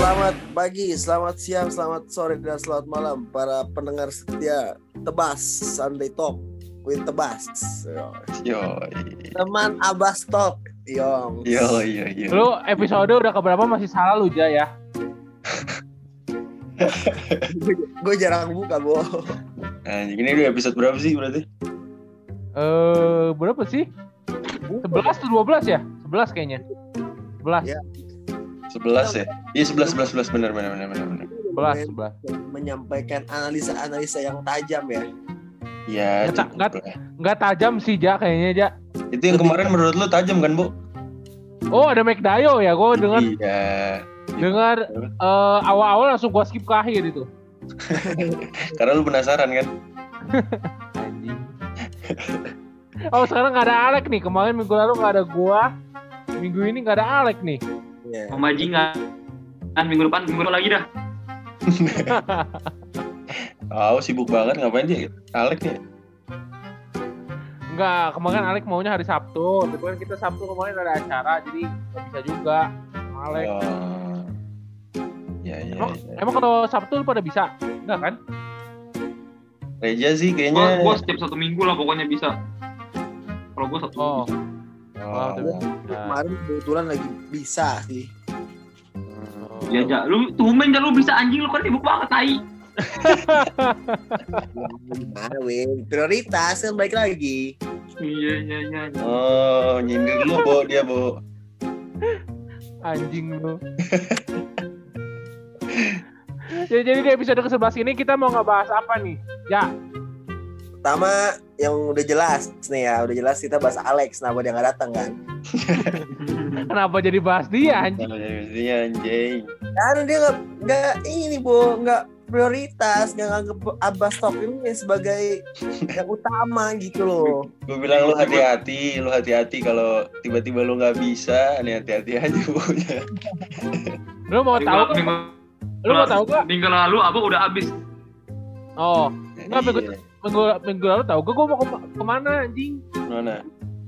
Selamat pagi, selamat siang, selamat sore, dan selamat malam para pendengar setia Tebas Sunday Talk with Tebas. Yo, Teman Abas Talk, Yong. yo, yo, yo. Lu episode udah keberapa masih salah lu Ja ya? Gue jarang buka, Bo. Nah, ini udah episode berapa sih berarti? Eh berapa sih? 11 tuh 12 ya? 11 kayaknya. 11. Ya. 11 ya? Iya 11, 11, 11 benar, benar, benar, benar, benar. 11, 11. Menyampaikan analisa-analisa yang tajam ya. Iya, Nggak ta- cukup nggak- lah. Enggak tajam sih Ja kayaknya Ja. Itu yang kemarin menurut lu tajam kan, Bu? Oh, ada McDayo ya. Gue dengar Iya. dengar eh, awal-awal langsung gua skip ke akhir itu. Karena lu penasaran kan? Oh, sekarang nggak ada Alek nih. Kemarin minggu lalu nggak ada gua. Minggu ini nggak ada Alek nih. Iya. Pemajingan. Kan minggu depan minggu depan lagi dah. Tahu sibuk banget ngapain dia? Alek nih. Enggak, kemarin Alek maunya hari Sabtu. Tapi kan kita Sabtu kemarin ada acara, jadi nggak bisa juga. Alek. Oh. Ya, ya, Emang, ya. emang kalau Sabtu lu pada bisa? Enggak kan? Reja sih kayaknya. gua setiap satu minggu lah pokoknya bisa. Kalau gua satu Oh. minggu bisa. Oh, tapi- Kemarin kebetulan lagi bisa sih. oh. Ya, ja, lu tumben ja lu bisa anjing lu kan sibuk banget tai. Gimana, Win? Prioritas kan baik lagi. Iya, iya, iya. Oh, nyindir lu, Bu, dia, Bu. Anjing lu. ya, jadi di episode ke-11 ini kita mau ngebahas apa nih? Ya, Pertama yang udah jelas nih ya, udah jelas kita bahas Alex, kenapa dia nggak datang kan? kenapa jadi bahas dia anjing? Mestinya anjing. Karena dia nggak nggak ini bu, nggak prioritas, nggak nganggep Abbas Talk ini sebagai yang utama gitu loh. Gue bilang lu hati-hati, lu hati-hati kalau tiba-tiba lu nggak bisa, nih hati-hati aja punya. Lu mau tahu gak? Lu mau tahu gak? minggu lalu abang udah habis. Oh, Nggak, Iya. Minggu, minggu lalu tahu gak gua mau kema- ke mana anjing? Mana?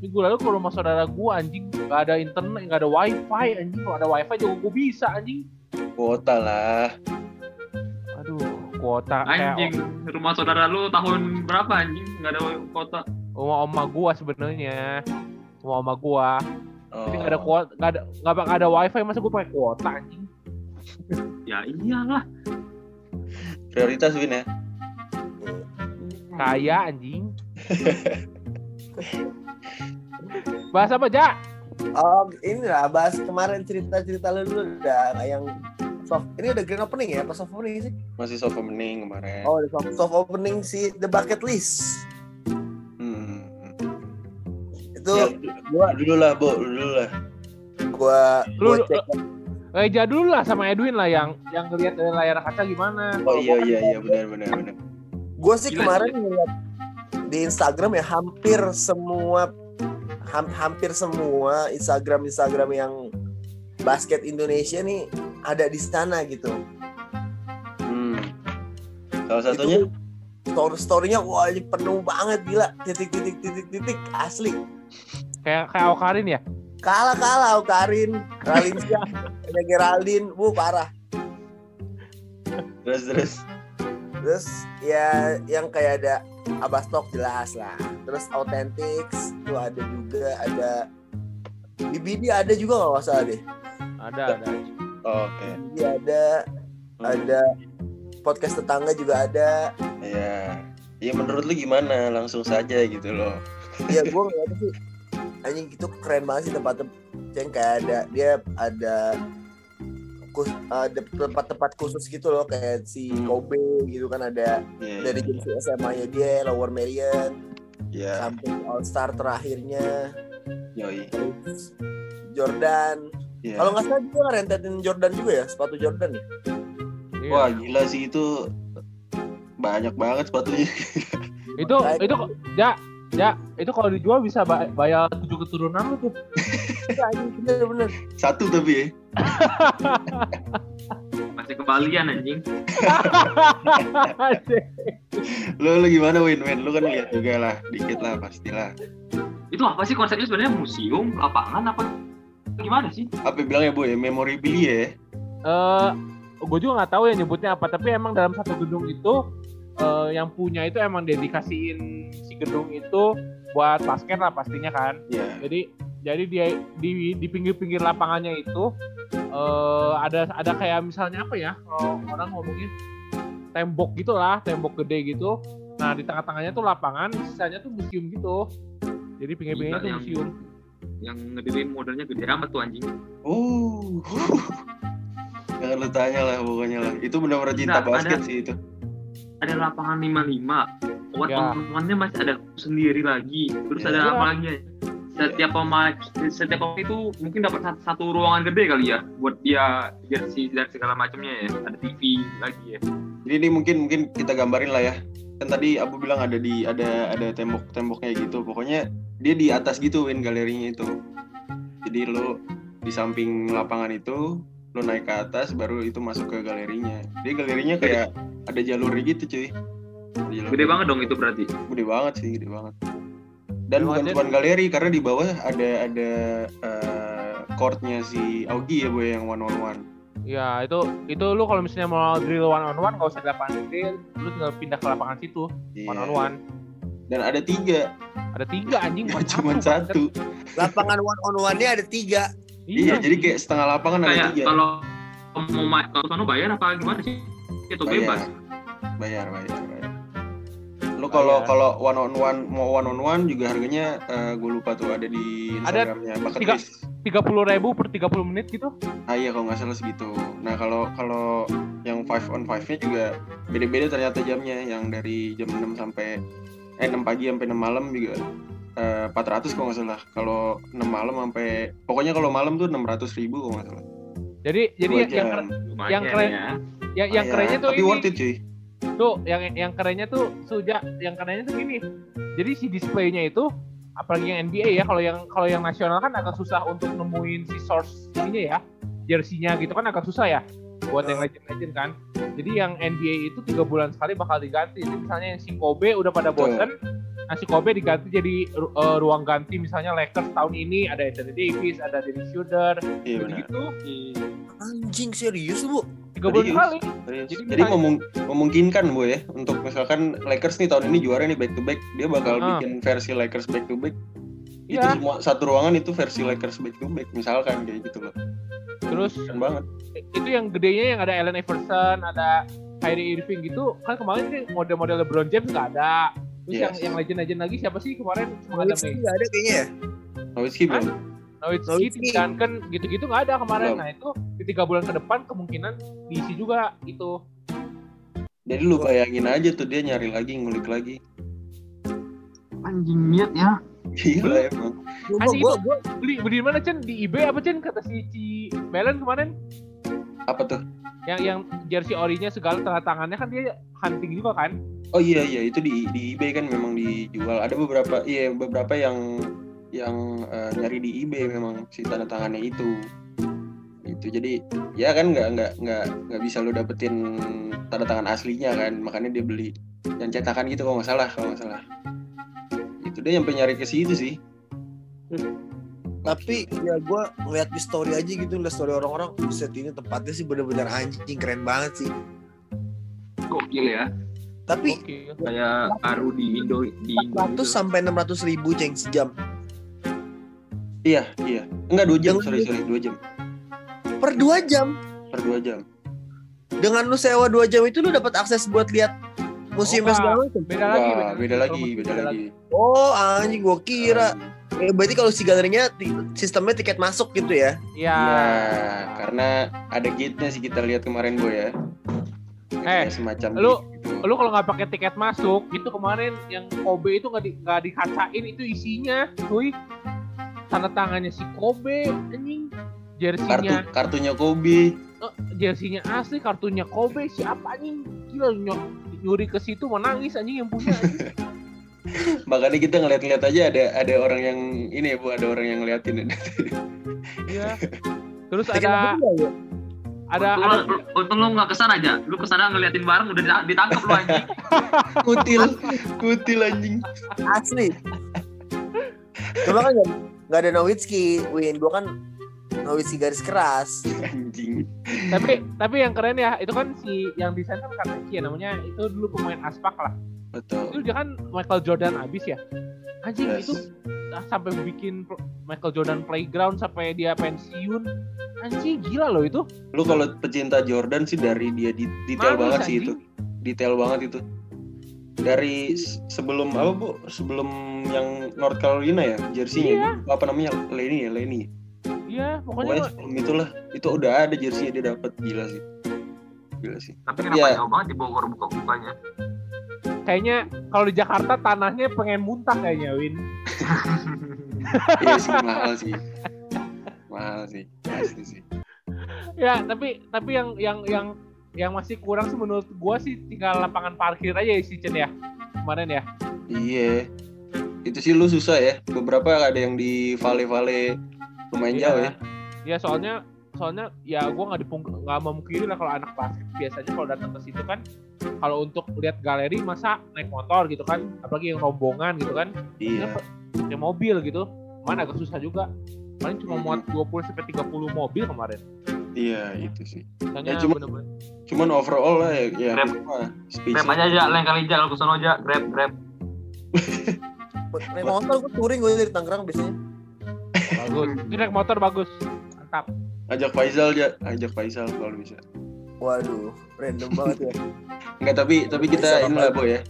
Minggu lalu ke rumah saudara gua anjing Gak ada internet, gak ada wifi anjing Kalau ada wifi juga gua bisa anjing Kuota lah. Aduh, kuota kayak Anjing, rumah saudara lu tahun berapa anjing? Enggak ada kota. rumah oma gua sebenarnya Rumah oma gua Oh. Jadi gak ada kuota, gak ada, gak, gak ada wifi masa gua pakai kuota anjing Ya iyalah. Prioritas Win ya. Kaya anjing Bahas apa, Ja? Oh ini lah bahas kemarin cerita-cerita lu dulu udah yang soft. Ini udah grand opening ya, pas soft opening sih? Masih soft opening kemarin. Oh, soft, soft opening si The Bucket List. Hmm. Itu Ya, gua dulu lah, Bu, dulu lah. gua gua Lu- cek Reja dulu lah sama Edwin lah yang yang ngeliat dari layar kaca gimana. Oh iya iya iya benar benar benar. Gue sih Gila, kemarin ngeliat di Instagram ya hampir semua ham- hampir semua Instagram Instagram yang basket Indonesia nih ada di sana gitu. Hmm. Salah satunya Story storynya wah ini penuh banget gila titik titik titik titik asli. Kayak kayak Okarin ya. Kalah kalah Karin, Ralinsia, ada Geraldine, bu parah. terus terus. Terus ya yang kayak ada Abastok jelas lah. Terus Authentics tuh ada juga ada BBD ada juga nggak salah deh. Ada ada. Oh, Oke. BBD ada ada podcast tetangga juga ada. Iya. Ya menurut lu gimana? Langsung saja gitu loh. Ya gue ngeliatnya sih anjing itu keren banget sih tempat yang kayak ada dia ada ada tempat-tempat khusus gitu loh kayak si Hmm. Kobe gitu kan ada Iya. dari jersey SMA-nya dia Lower Merion Iya. sampai All Star terakhirnya Yoi. Jordan Iya. kalau nggak salah dia rentetin Jordan juga ya sepatu Jordan ya Iya. Wah gila sih itu banyak banget sepatunya. itu itu kok- ja itu kalau dijual bisa ba- bayar tujuh keturunan lu tuh. Iya, anjing, bener bener Satu tapi ya. Masih kebalian anjing. Lu, lu gimana Win Win? Lu kan lihat juga lah, dikit lah pastilah. Itu apa sih konsepnya sebenarnya museum, lapangan apa gimana sih? Apa bilangnya Bu ya? Memorabilia ya? eh gue juga nggak tahu ya nyebutnya apa tapi emang dalam satu gedung itu yang punya itu emang dedikasiin si gedung itu buat basket lah pastinya kan Iya. jadi jadi dia di di pinggir-pinggir lapangannya itu eh ada ada kayak misalnya apa ya kalau orang ngomongin tembok gitulah tembok gede gitu nah di tengah-tengahnya tuh lapangan sisanya tuh museum gitu jadi pinggir-pinggirnya tuh yang- museum Yang ngedirin modalnya gede amat tuh anjing. Oh. Jangan lu tanya lah pokoknya lah. Itu benar-benar cinta Nggak, basket ada- sih itu. Ada lapangan 55. One Ya. one-nya masih ada sendiri lagi. Terus Ya. ada Ya. apa lagi ya? Setiap pemain setiap pemain itu mungkin dapat satu, satu ruangan gede kali ya buat dia jersey dan segala macamnya ya. Ada TV lagi ya. Jadi ini mungkin mungkin kita gambarin lah ya. Kan tadi Abu bilang ada di ada ada tembok-temboknya gitu. Pokoknya dia di atas gitu Win galerinya itu. Jadi lo di samping lapangan itu lo naik ke atas baru itu masuk ke galerinya. Dia galerinya kayak ada jalur gitu cuy. Jalur. Gede banget dong itu berarti. Gede banget sih, gede banget. Dan Gede bukan cuma galeri karena di bawah ada ada eh, courtnya si Augie ya boy yang one on one. ya itu itu lu kalau misalnya mau drill one on one gak usah di lapangan gede lu tinggal pindah ke lapangan situ one on one Dan ada tiga, ada tiga anjing bukan cuma satu. Lapangan one on one-nya ada tiga. Iya, jadi kayak setengah lapangan ada Kayak tiga. kalau mau main kalau sono bayar apa gimana sih? Itu bebas. bayar, bayar, bayar. Lo kalau Bayar. kalau one on one mau one on one juga harganya gue lupa tuh ada di Ada Instagramnya Bucket tiga- tiga puluh ribu per 30 menit gitu Ah iya kalau nggak salah segitu. Nah kalau kalau yang five on five nya juga beda-beda ternyata jamnya. Yang dari jam 6 sampai eh 6 pagi sampai 6 malam juga eh, 400 kalau nggak salah. Kalau 6 malam sampai pokoknya kalau malam tuh 600 ribu kalau nggak salah. jadi jadi Dua yang yang, jam. keren- Lumayan Yang keren- ya. yang, yang Lumayan. kerennya tuh Tapi ini worth it cuy. tuh yang yang kerennya tuh suja yang kerennya tuh gini jadi si displaynya itu apalagi yang NBA ya kalau yang kalau yang nasional kan agak susah untuk nemuin si source ininya ya jersinya gitu kan agak susah ya buat yang legend-legend kan jadi yang NBA itu tiga bulan sekali bakal diganti jadi misalnya yang si Kobe udah pada bosen nah si Kobe diganti jadi ru- eh, ruang ganti. Misalnya Lakers tahun ini ada Anthony Davis ada Dennis Schroeder. Iya gitu Anjing serius bu. tiga bulan Serius. Jadi Jadi, memung- memungkinkan bu ya. Untuk misalkan Lakers nih tahun ini juara nih back to back dia bakal Ah. bikin versi Lakers back to back itu Iya. semua satu ruangan itu versi Lakers back to back misalkan kayak gitu loh. Terus keren banget. itu yang gedenya yang ada Allen Iverson, ada Kyrie Irving gitu. Kan kemarin sih model-model LeBron James nggak ada. Terus Yes. yang yang legend-legend lagi siapa sih kemarin cuma ada Nowitzki May, nggak ada kayaknya ya. Nowitzki belum Nowitzki, Duncan gitu-gitu nggak ada kemarin. Belum. Nah itu di tiga bulan ke depan kemungkinan diisi juga itu. jadi lu bayangin aja tuh dia nyari lagi ngulik lagi Anjing niat ya. gila emang Gua, Anjing gua, itu gua, beli beli di mana Chen di eBay apa Chen kata si Ci Belen kemarin apa tuh yang yang jersey orinya segala tanda tangannya kan dia hunting juga kan. oh iya iya. Itu di di eBay kan memang dijual. Ada beberapa iya beberapa yang yang eh, nyari di eBay memang si tanda tangannya itu. Itu jadi ya kan nggak nggak nggak nggak bisa lo dapetin tanda tangan aslinya kan. Makanya dia beli yang cetakan gitu kalau nggak salah kalau nggak salah. Itu dia nyampe nyari ke situ sih tapi ya gue ngeliat di story aja gitu ngeliat story orang-orang set ini tempatnya sih bener-bener anjing keren banget sih. Gokil ya. tapi Oke. Kayak Aru di Indo di Indo. 400 gitu. sampai 600 ribu ceng sejam. Iya iya. Enggak dua jam sorry sorry dua jam. Per dua jam? Per dua jam. Dengan lu sewa dua jam itu lu dapat akses buat lihat museum Oh, segala macam? Beda lagi, beda lagi. beda lagi oh anjing gue kira Eh, berarti kalau si galerinya sistemnya tiket masuk gitu ya Iya. Ya, karena ada gate-nya sih kita lihat kemarin boy ya. Eh, Kayak semacam lu- gitu. lu kalau nggak pakai tiket masuk itu kemarin yang Kobe itu nggak di, nggak dikacain itu isinya cuy tanda tangannya si Kobe anjing kartu jersinya kartunya Kobe. eh, jersinya asli kartunya Kobe siapa anjing gila ny- nyuri ke situ mau nangis anjing yang punya anjing. Makanya kita ngeliat-ngeliat aja ada ada orang yang ini ya bu, ada orang yang ngeliatin. iya terus ada ada Untung ada lu- Untung lu nggak ke sana aja. Lu ke sana ngeliatin barang udah dita- ditangkap lu anjing. kutil, kutil anjing. asli cuma kan nggak- nggak ada Nowitzki Win gue kan Nowitzki garis keras. Anjing. tapi tapi yang keren ya itu kan si yang desain kan Katechi ya namanya itu dulu pemain aspak lah Betul. itu dia kan Michael Jordan abis ya anjing Yes. itu sampai bikin Michael Jordan playground sampai dia pensiun anjing gila loh itu Lu kalau pecinta Jordan sih dari dia di- detail Manis, banget sih anjing. itu. Detail banget itu. Dari sebelum apa bu? Sebelum yang North Carolina ya, jersey-nya apa namanya? Lenny ya, Lenny. Iya Pokoknya pokoknya sebelum itulah, itu udah ada jersey dia dapat gila sih. Gila sih. Tapi kenapa Iya. jauh banget di Bogor buka-bukanya? kayaknya kalau di Jakarta tanahnya pengen muntah kayaknya Win Iya sih mahal sih. Mahal sih, pasti sih. ya tapi tapi yang yang yang yang masih kurang sih menurut gua sih tinggal lapangan parkir aja ya si Chen ya kemarin ya Iya. Itu sih lu susah ya. Beberapa ada yang di vale-vale lumayan jauh ya. ya soalnya soalnya ya gua nggak dipung nggak memungkiri lah kalau anak basket biasanya kalau datang ke situ kan kalau untuk lihat galeri masa naik motor gitu kan apalagi yang rombongan gitu kan Iya. pakai mobil gitu mana agak susah juga paling cuma muat 20 sampai 30 mobil kemarin Iya, itu sih. Soalnya Ya, cuma- bener-bener Cuman overall lah ya, ya Grab. Grab aja aja, lain kali jalan ke sono aja, grab grab. Naik motor gue touring gue dari Tangerang biasanya. Bagus ini naik motor bagus mantap ajak Faisal aja, ajak Faisal kalau bisa. Waduh, random banget ya. Enggak, tapi tapi kita ini lah, Boy ya.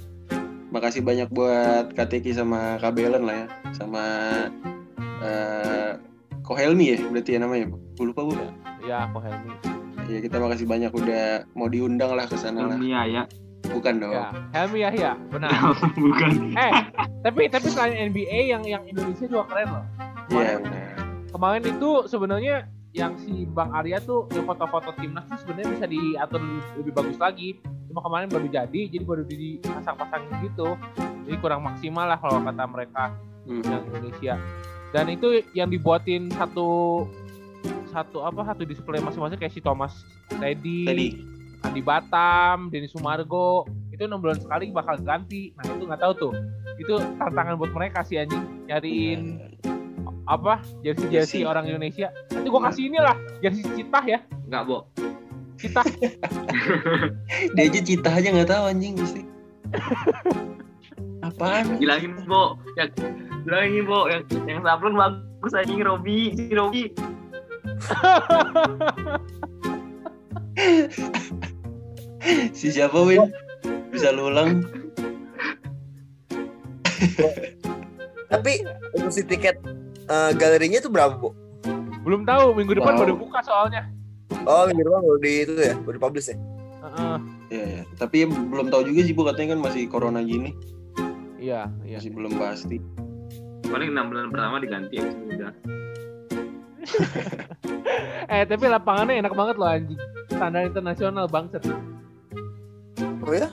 Makasih banyak buat KTK sama Kabelen lah ya. Sama eh Kohelmi ya berarti ya namanya. Gue lupa, Bu. ya kok Helmi Ya kita makasih banyak udah mau diundang lah ke sana lah. Dunia ya. Bukan dong. ya Helmi ya ya benar Bukan. eh tapi tapi selain NBA yang yang Indonesia juga keren loh Iya, benar. kemarin itu sebenarnya yang si Bang Arya tuh yang foto-foto timnas tuh sebenarnya bisa diatur lebih bagus lagi. Cuma kemarin baru jadi jadi baru dipasang-pasangin gitu. Jadi kurang maksimal lah kalau kata mereka Hmm. yang Indonesia. Dan itu yang dibuatin satu satu apa satu display masing-masing kayak si Thomas Teddy, Tadi Andi Batam, Denny Sumargo. Itu enam bulan sekali bakal ganti. Nah itu nggak tahu tuh. Itu tantangan buat mereka sih anjing nyariin apa jersey jersey orang Indonesia nanti gua kasih inilah jersey citah ya Enggak, Bo. citah dia aja cita aja nggak tahu anjing mesti. Apaan? Bilangin, Bo. Yang bilangin, Bo, yang yang sablon bagus anjing Robi, si Robi. Si siapa Win? Bisa lu ulang? Tapi untuk si tiket eh, galerinya itu berapa, Bu? belum tahu minggu depan Wow. baru buka soalnya Oh, minggu depan baru di itu ya, baru publish ya. Heeh. Iya, iya. Tapi belum tahu juga sih Bu katanya kan masih corona gini. iya iya Masih belum pasti. Paling enam bulan pertama diganti ya udah. eh tapi lapangannya enak banget loh anjing standar internasional bangset Oh ya?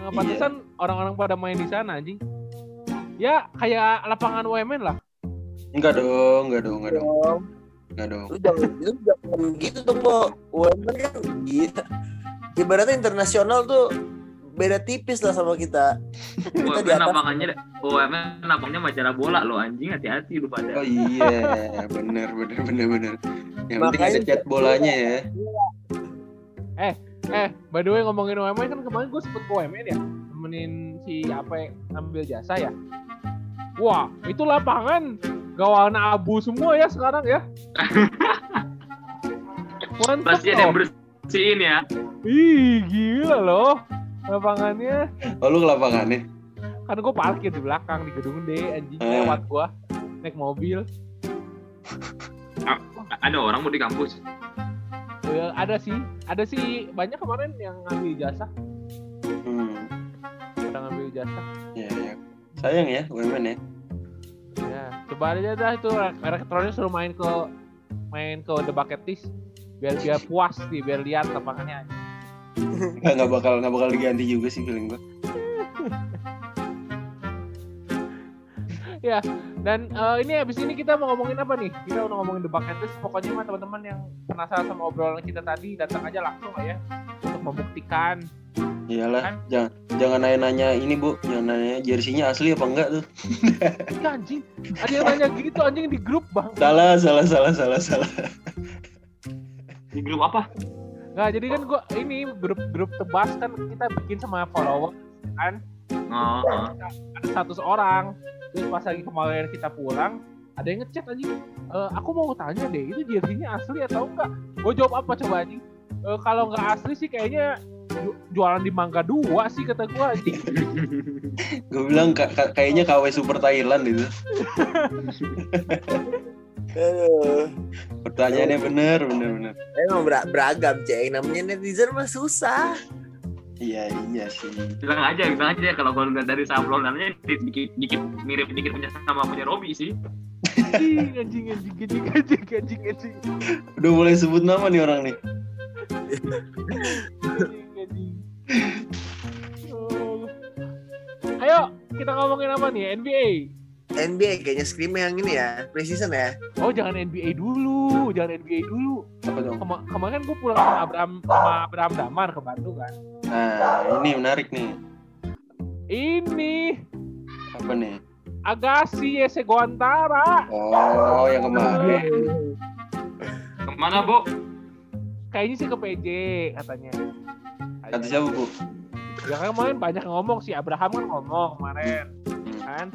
Nah, pantesan orang-orang pada main di sana anjing. Ya kayak lapangan UMN lah. Enggak dong, enggak dong, enggak dong. Enggak dong. lu jangan itu jangan gitu dong, Bu. UMN kan gila. Ibaratnya internasional tuh beda tipis lah sama kita. Kita di UMN atas. lapangannya UMN lapangannya macara bola lo anjing hati-hati lu pada. Oh iya, bener bener bener bener. Yang penting ada cat bolanya ya. Eh, by the way ngomongin UMN kan kemarin gue sempet ke UMN ya, temenin si apa ngambil jasa ya. Wah, itu lapangan gak warna abu semua ya sekarang ya. Mantap Pasti ada yang bersihin ya. Ih, gila loh. Lapangannya. Oh lu ke lapangannya? Kan gue parkir di belakang di gedung D, anjing Eh. lewat gua naik mobil. Ada orang mau di kampus. Ya, ada sih, ada sih banyak kemarin yang ngambil jasa, Hmm. pada ngambil jasa. Ya, ya. Sayang ya, UMN ya. Ya, coba aja dah itu elektronik suruh main ke main ke The Bucket List biar biar puas nih, biar lihat lapangannya. Nggak, nggak bakal nggak bakal diganti juga sih feeling gua. Dan eh, ini habis ini kita mau ngomongin apa nih? Kita udah ngomongin The Bucket List. Pokoknya mah teman-teman yang penasaran sama obrolan kita tadi datang aja langsung lah ya untuk membuktikan Iyalah, Kan? jangan jangan nanya-nanya ini bu, jangan nanya jersinya asli apa enggak tuh. Iya anjing. Ada yang nanya gitu anjing di grup bang. Salah, salah, salah, salah, salah. Di grup apa? Nggak, jadi kan gua ini grup-grup tebas kan kita bikin sama follower kan. Oh, oh. Ada satu orang. Terus pas lagi kemarin kita pulang, ada yang ngechat anjing. "E, aku mau tanya deh, itu jersinya asli atau enggak? Gue jawab apa coba anjing? "E, kalau nggak asli sih kayaknya jualan di Mangga dua sih kata gua anjing. Gue bilang ka- ka- kayaknya KW Super Thailand itu. Aduh. Pertanyaannya bener, bener, bener. Emang ber- beragam, ceng. Namanya netizen mah susah. Iya, iya sih. bilang aja, bilang aja kalau kalau nggak dari sablonannya dikit dikit mirip dikit punya sama punya Robi sih. Anjing, anjing, anjing, anjing, anjing, anjing, anjing, Udah mulai sebut nama nih orang nih. Oh. Ayo, kita ngomongin apa nih? NBA. NBA kayaknya scream yang ini ya, preseason ya. Oh, jangan NBA dulu, jangan NBA dulu. Apa dong? Kema- kemarin gue pulang sama Abraham sama Abraham Damar ke Bandung kan. Nah, ini menarik nih. Ini Apa nih? Agassi Yese Goantara. Oh, yang kemarin. Ke mana, Bo? Kayaknya sih ke PJ katanya. Kata siapa, Bu? Ya kan kemarin banyak ngomong sih Abraham kan ngomong kemarin kan.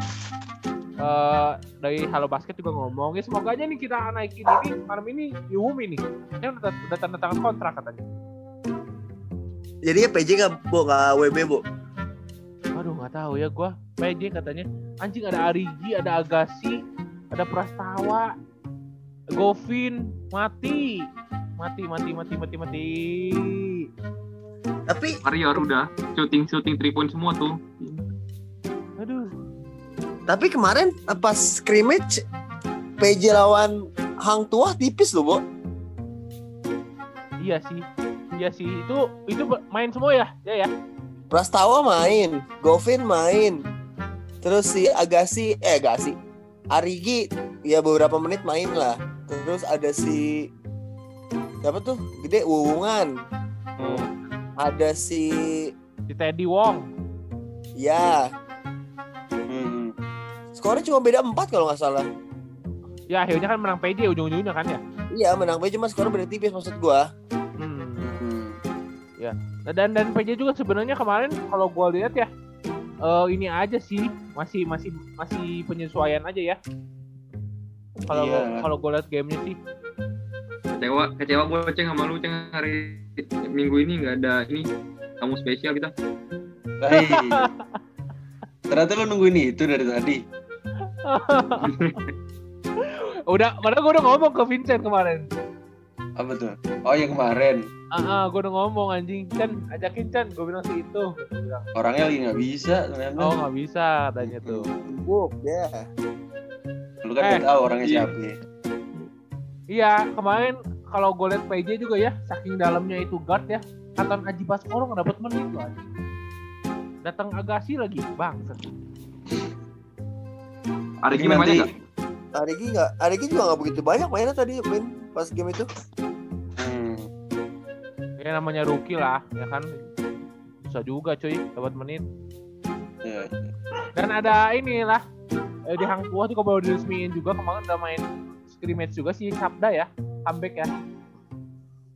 Eh dari Halo Basket juga ngomong ya semoga aja nih kita naikin ini malam ini diumumin nih. Kan udah, udah tanda tangan kontrak katanya. Jadi ya PJ nggak bu nggak WB bu. Aduh nggak tahu ya gua. PJ katanya anjing ada Arigi, ada Agassi, ada Prastawa, Govin mati. Mati mati mati mati mati. Tapi Warrior udah shooting shooting three point semua tuh. Aduh. tapi kemarin pas scrimmage PJ lawan Hang Tuah tipis loh bu. Iya sih. Iya sih. Itu itu main semua ya? Ya ya. Prastawa main, Govin main, terus si Agassi, eh Agassi, Arigi ya beberapa menit main lah. Terus ada si siapa tuh gede Wuwungan, Hmm. Ada si Di Teddy Wong. ya Hmm. skornya cuma beda 4 kalau nggak salah. Ya akhirnya kan menang PJ ujung-ujungnya kan ya. Iya menang PJ cuma skornya beda tipis maksud gua. Hmm. Hmm. Nah, dan dan PJ juga sebenarnya kemarin kalau gua lihat ya eh, ini aja sih masih masih masih penyesuaian aja ya. Kalau Iya. kalau gua lihat gamenya sih Kecewa kecewa gue ceng sama lu ceng hari minggu ini nggak ada ini tamu spesial kita. Hai. Ternyata lu nungguin itu dari tadi. udah padahal gua udah ngomong ke Vincent kemarin. Apa tuh? Oh, yang kemarin. Ah, ah, gua udah ngomong anjing Chan ajakin Chan gua bilang sih itu. Bilang, Orangnya lagi nggak bisa ternyata. oh nggak bisa katanya tuh. Buk ya. Lu kan Eh. udah tahu orangnya siapa. Iya kemarin kalau gue liat PJ juga ya saking dalamnya itu guard ya Katon Aji Baskoro nggak dapet menit loh. Datang Agassi lagi bang. Ada Jadi gimana nanti nggak? Arigi nggak, Arigi juga nggak begitu banyak mainnya tadi main pas game itu. hmm. Ya namanya rookie lah ya kan. Susah juga cuy dapat menit. Ya, Dan ada inilah eh, di Hang Tuah juga baru diresmiin juga kemarin udah main scrimmage juga sih Sabda ya comeback ya.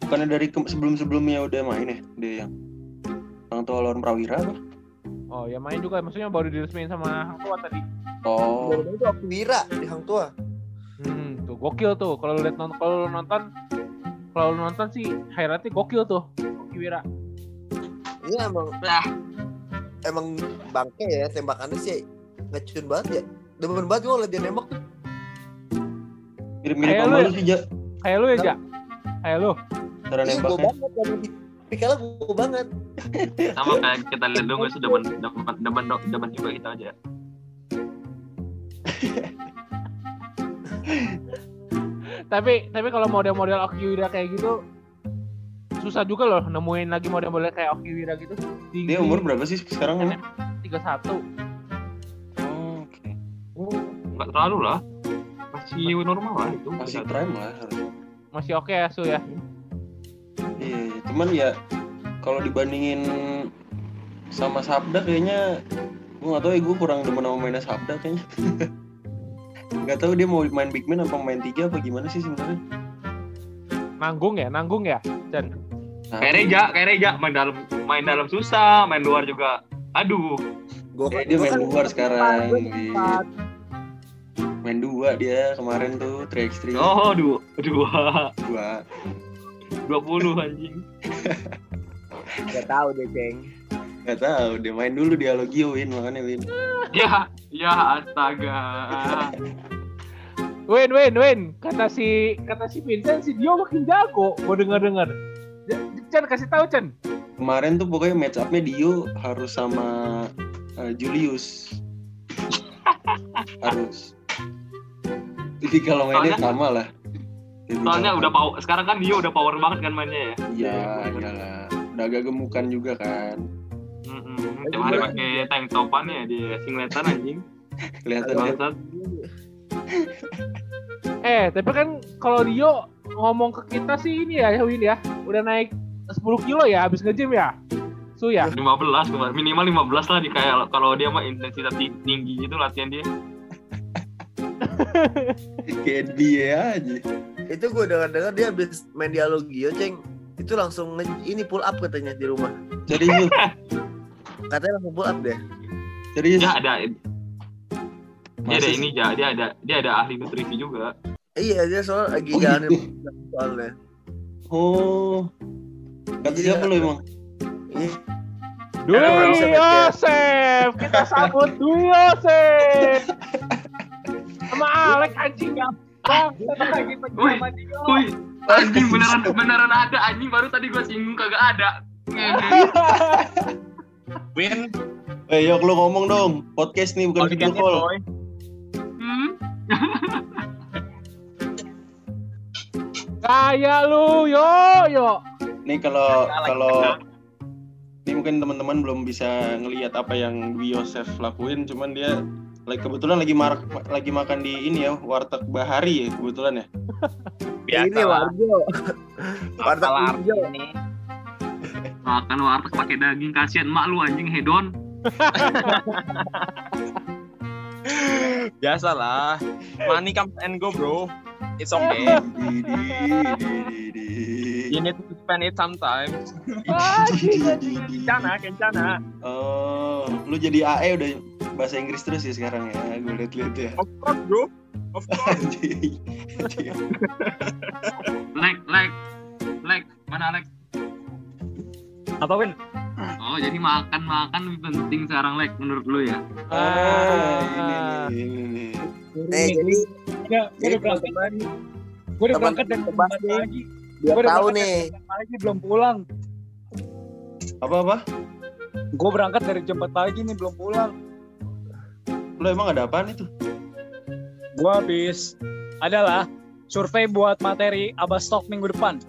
Bukannya dari ke- sebelum-sebelumnya udah main ya dia yang orang tua lawan Prawira apa? Oh ya main juga maksudnya baru diresmiin sama Hang Tuah tadi. Oh, Baru itu waktu Wira di Hang Tua. Hmm, tuh gokil tuh. Kalau lu lihat nonton kalau lu nonton kalau lu nonton sih highlightnya gokil tuh. Oki Wira. Iya emang Lah. emang bangke ya tembakannya sih ngecun banget ya. Demen banget gua ngeliat dia nembak tuh. Mirip-mirip sama lu lu sih, Ja. Kayak lu ya, Ja? Kayak lu. Cara nembaknya. banget. Pikalnya gua banget. Sama kayak kita lihat dong sudah demen demen demen demen juga kita aja. Tapi tapi kalau model-model Oki Wira kayak gitu susah juga loh nemuin lagi model-model kayak Oki Wira gitu. Tinggi, Dia umur berapa sih sekarang? emang? 31. Oh, Oke. Nggak terlalu lah. Masih normal lah itu. Masih prime lah harusnya. Masih oke ya, Su ya. Iya, cuman ya kalau dibandingin sama Sabda kayaknya gue gak tau ya gue kurang demen sama mainnya Sabda kayaknya Gak tau dia mau main big man apa main tiga apa gimana sih sebenarnya Nanggung ya, nanggung ya, Chan. Nah, Kayak Reja, kayak Reja main dalam main dalam susah, main luar juga. Aduh. Gua eh, dia main kan luar sekarang dua dia kemarin tuh 3x3 Oh, dua, dua, dua dua puluh anjing. Gak tahu deh, Ceng. Gak tahu dia main dulu di Alogio Win makanya Win Ya, ya astaga. Win, win, win. Kata si kata si Vincent si Dio makin jago. Gue denger dengar. Chan kasih tahu Chan. kemarin tuh pokoknya match upnya Dio harus sama uh, Julius harus jadi kalau mainnya Soalnya- sama lah Jadi Soalnya udah power, sekarang kan dia udah power banget kan mainnya ya. iya iyalah udah agak gemukan juga kan Mm-mm. Tiap hari pakai tank topannya dia singletan anjing. kelihatan ya. Eh, tapi kan kalau Dio ngomong ke kita sih ini ya, Win ya. Udah naik 10 kilo ya habis nge-gym ya. Su ya. 15 kemarin. minimal 15 lah di kayak kalau dia mah intensitas ting- tinggi gitu latihan dia. kayak dia aja Itu gue dengar-dengar dia habis main dialogio, Ceng. Itu langsung ini pull up katanya di rumah. serius Katanya langsung pull up deh. serius Dia ada dia ada ini ja, dia ada dia ada ahli nutrisi juga. Iya, dia soal lagi Oh, jalanin gitu. soalnya. oh kata Jadi siapa lo emang Iya. Dwi ya? Yosef, kita sambut Dwi Yosef. Sama Alex anjing ya. Bang, kita lagi pergi Woi, sama Dio. Woi, anjing beneran beneran ada anjing baru tadi gua singgung kagak ada. Win, eh yok lo ngomong dong podcast nih bukan video call boy. Hmm? Kayak lu, yo, yo. nih kalau kalau ini mungkin teman-teman belum bisa ngelihat apa yang Dwi Yosef lakuin cuman dia like, kebetulan lagi marak lagi makan di ini ya warteg Bahari ya kebetulan ya Biasa ini lah. warjo. Warteg hijau. ini. Makan warteg pakai daging kasihan emak lu anjing hedon. Biasa lah. Money comes and go, bro. It's okay. You need to spend it sometimes. Anjing. Kencana, kencana. Oh, lu jadi AE udah bahasa Inggris terus ya sekarang ya? Gue liat-liat ya. Of course, bro. Of course. Lek, lek, lek, mana lek? Apa, Win? Oh jadi makan makan lebih penting sekarang lek menurut lu ya? Ah, ini ini nih. Eh, jadi Udah, gue udah berangkat gue udah berangkat tempat nih. lagi biar Gua udah tahu nih. pagi belum pulang Apa apa? gue berangkat dari jam 4 pagi nih belum pulang Lu emang ada apaan itu? gue habis adalah survei buat materi Abastok minggu depan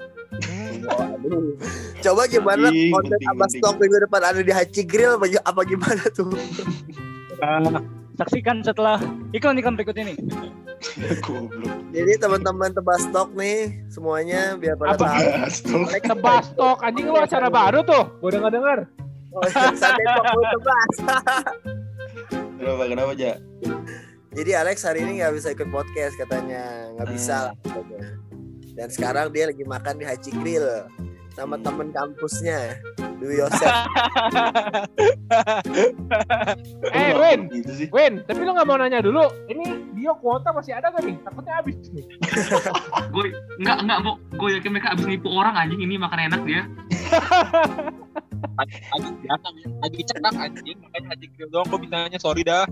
Aduh. Coba gimana konten penting, Abas penting. Talk minggu depan ada di Haji Grill apa, apa gimana tuh? Eh, saksikan setelah iklan-iklan berikut ini. Jadi teman-teman tebas stok nih semuanya biar pada Apa? tahu. Alex Tebas stok anjing lu acara baru tuh. Gue denger denger. Oh, Sunday Talk mau tebas. Kenapa kenapa aja? Jadi Alex hari ini nggak bisa ikut podcast katanya, nggak bisa lah. katanya. Dan sekarang dia lagi makan di Haji Grill sama temen kampusnya, Dwi Yosef. Eh, Win. Gitu. Win, tapi lu gak mau nanya dulu, ini Dio kuota masih ada gak nih? Takutnya habis nih. Gue nggak nggak mau gue yakin mereka abis nipu orang anjing ini makan enak dia. Lagi biasa. Lagi cekak anjing. Makanya haji grill doang kok bisanya sorry dah.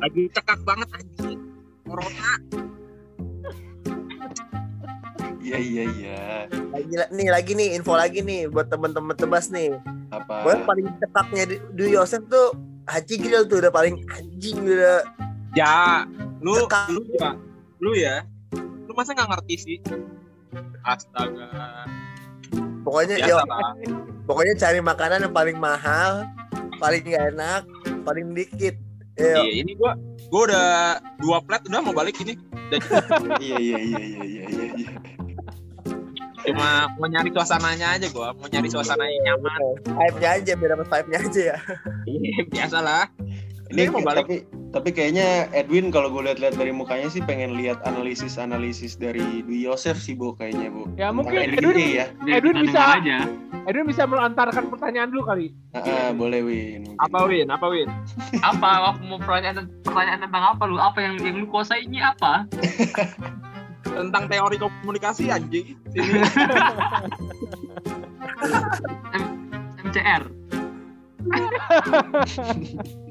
Lagi cekak banget anjing. Corona. Iya iya iya. Lagi nih lagi nih info lagi nih buat temen-temen tebas nih. Apa? Gue paling cekaknya di- Yosef tuh Haji Grill tuh udah paling anjing udah. Ya, lu Cekak. lu ya. Lu ya. Lu masa nggak ngerti sih? Astaga. Pokoknya lah. pokoknya cari makanan yang paling mahal, paling gak enak, paling dikit. Iya, ini gua gua udah dua plat udah mau balik ini. Dan Iya iya iya iya iya iya. Cuma mau nyari suasananya aja gua, mau nyari suasana yang nyaman. Vibe-nya aja, biar dapat vibe-nya aja ya. Iya, biasalah. Ini mau balik. tapi tapi kayaknya Edwin kalau gue lihat-lihat dari mukanya sih pengen lihat analisis-analisis dari Dwi Yosef sih bu kayaknya bu. Ya, mungkin NBA Edwin- ya. Dia Edwin bisa- aja. Edwin bisa melantarkan pertanyaan dulu kali. Ah, ah, boleh Win. mungkin. Apa Win? Apa Win? Apa aku mau pertanyaan pertanyaan tentang apa lu? Apa yang yang lu kuasai ini apa? Tentang teori komunikasi anjing. Sini. MCR.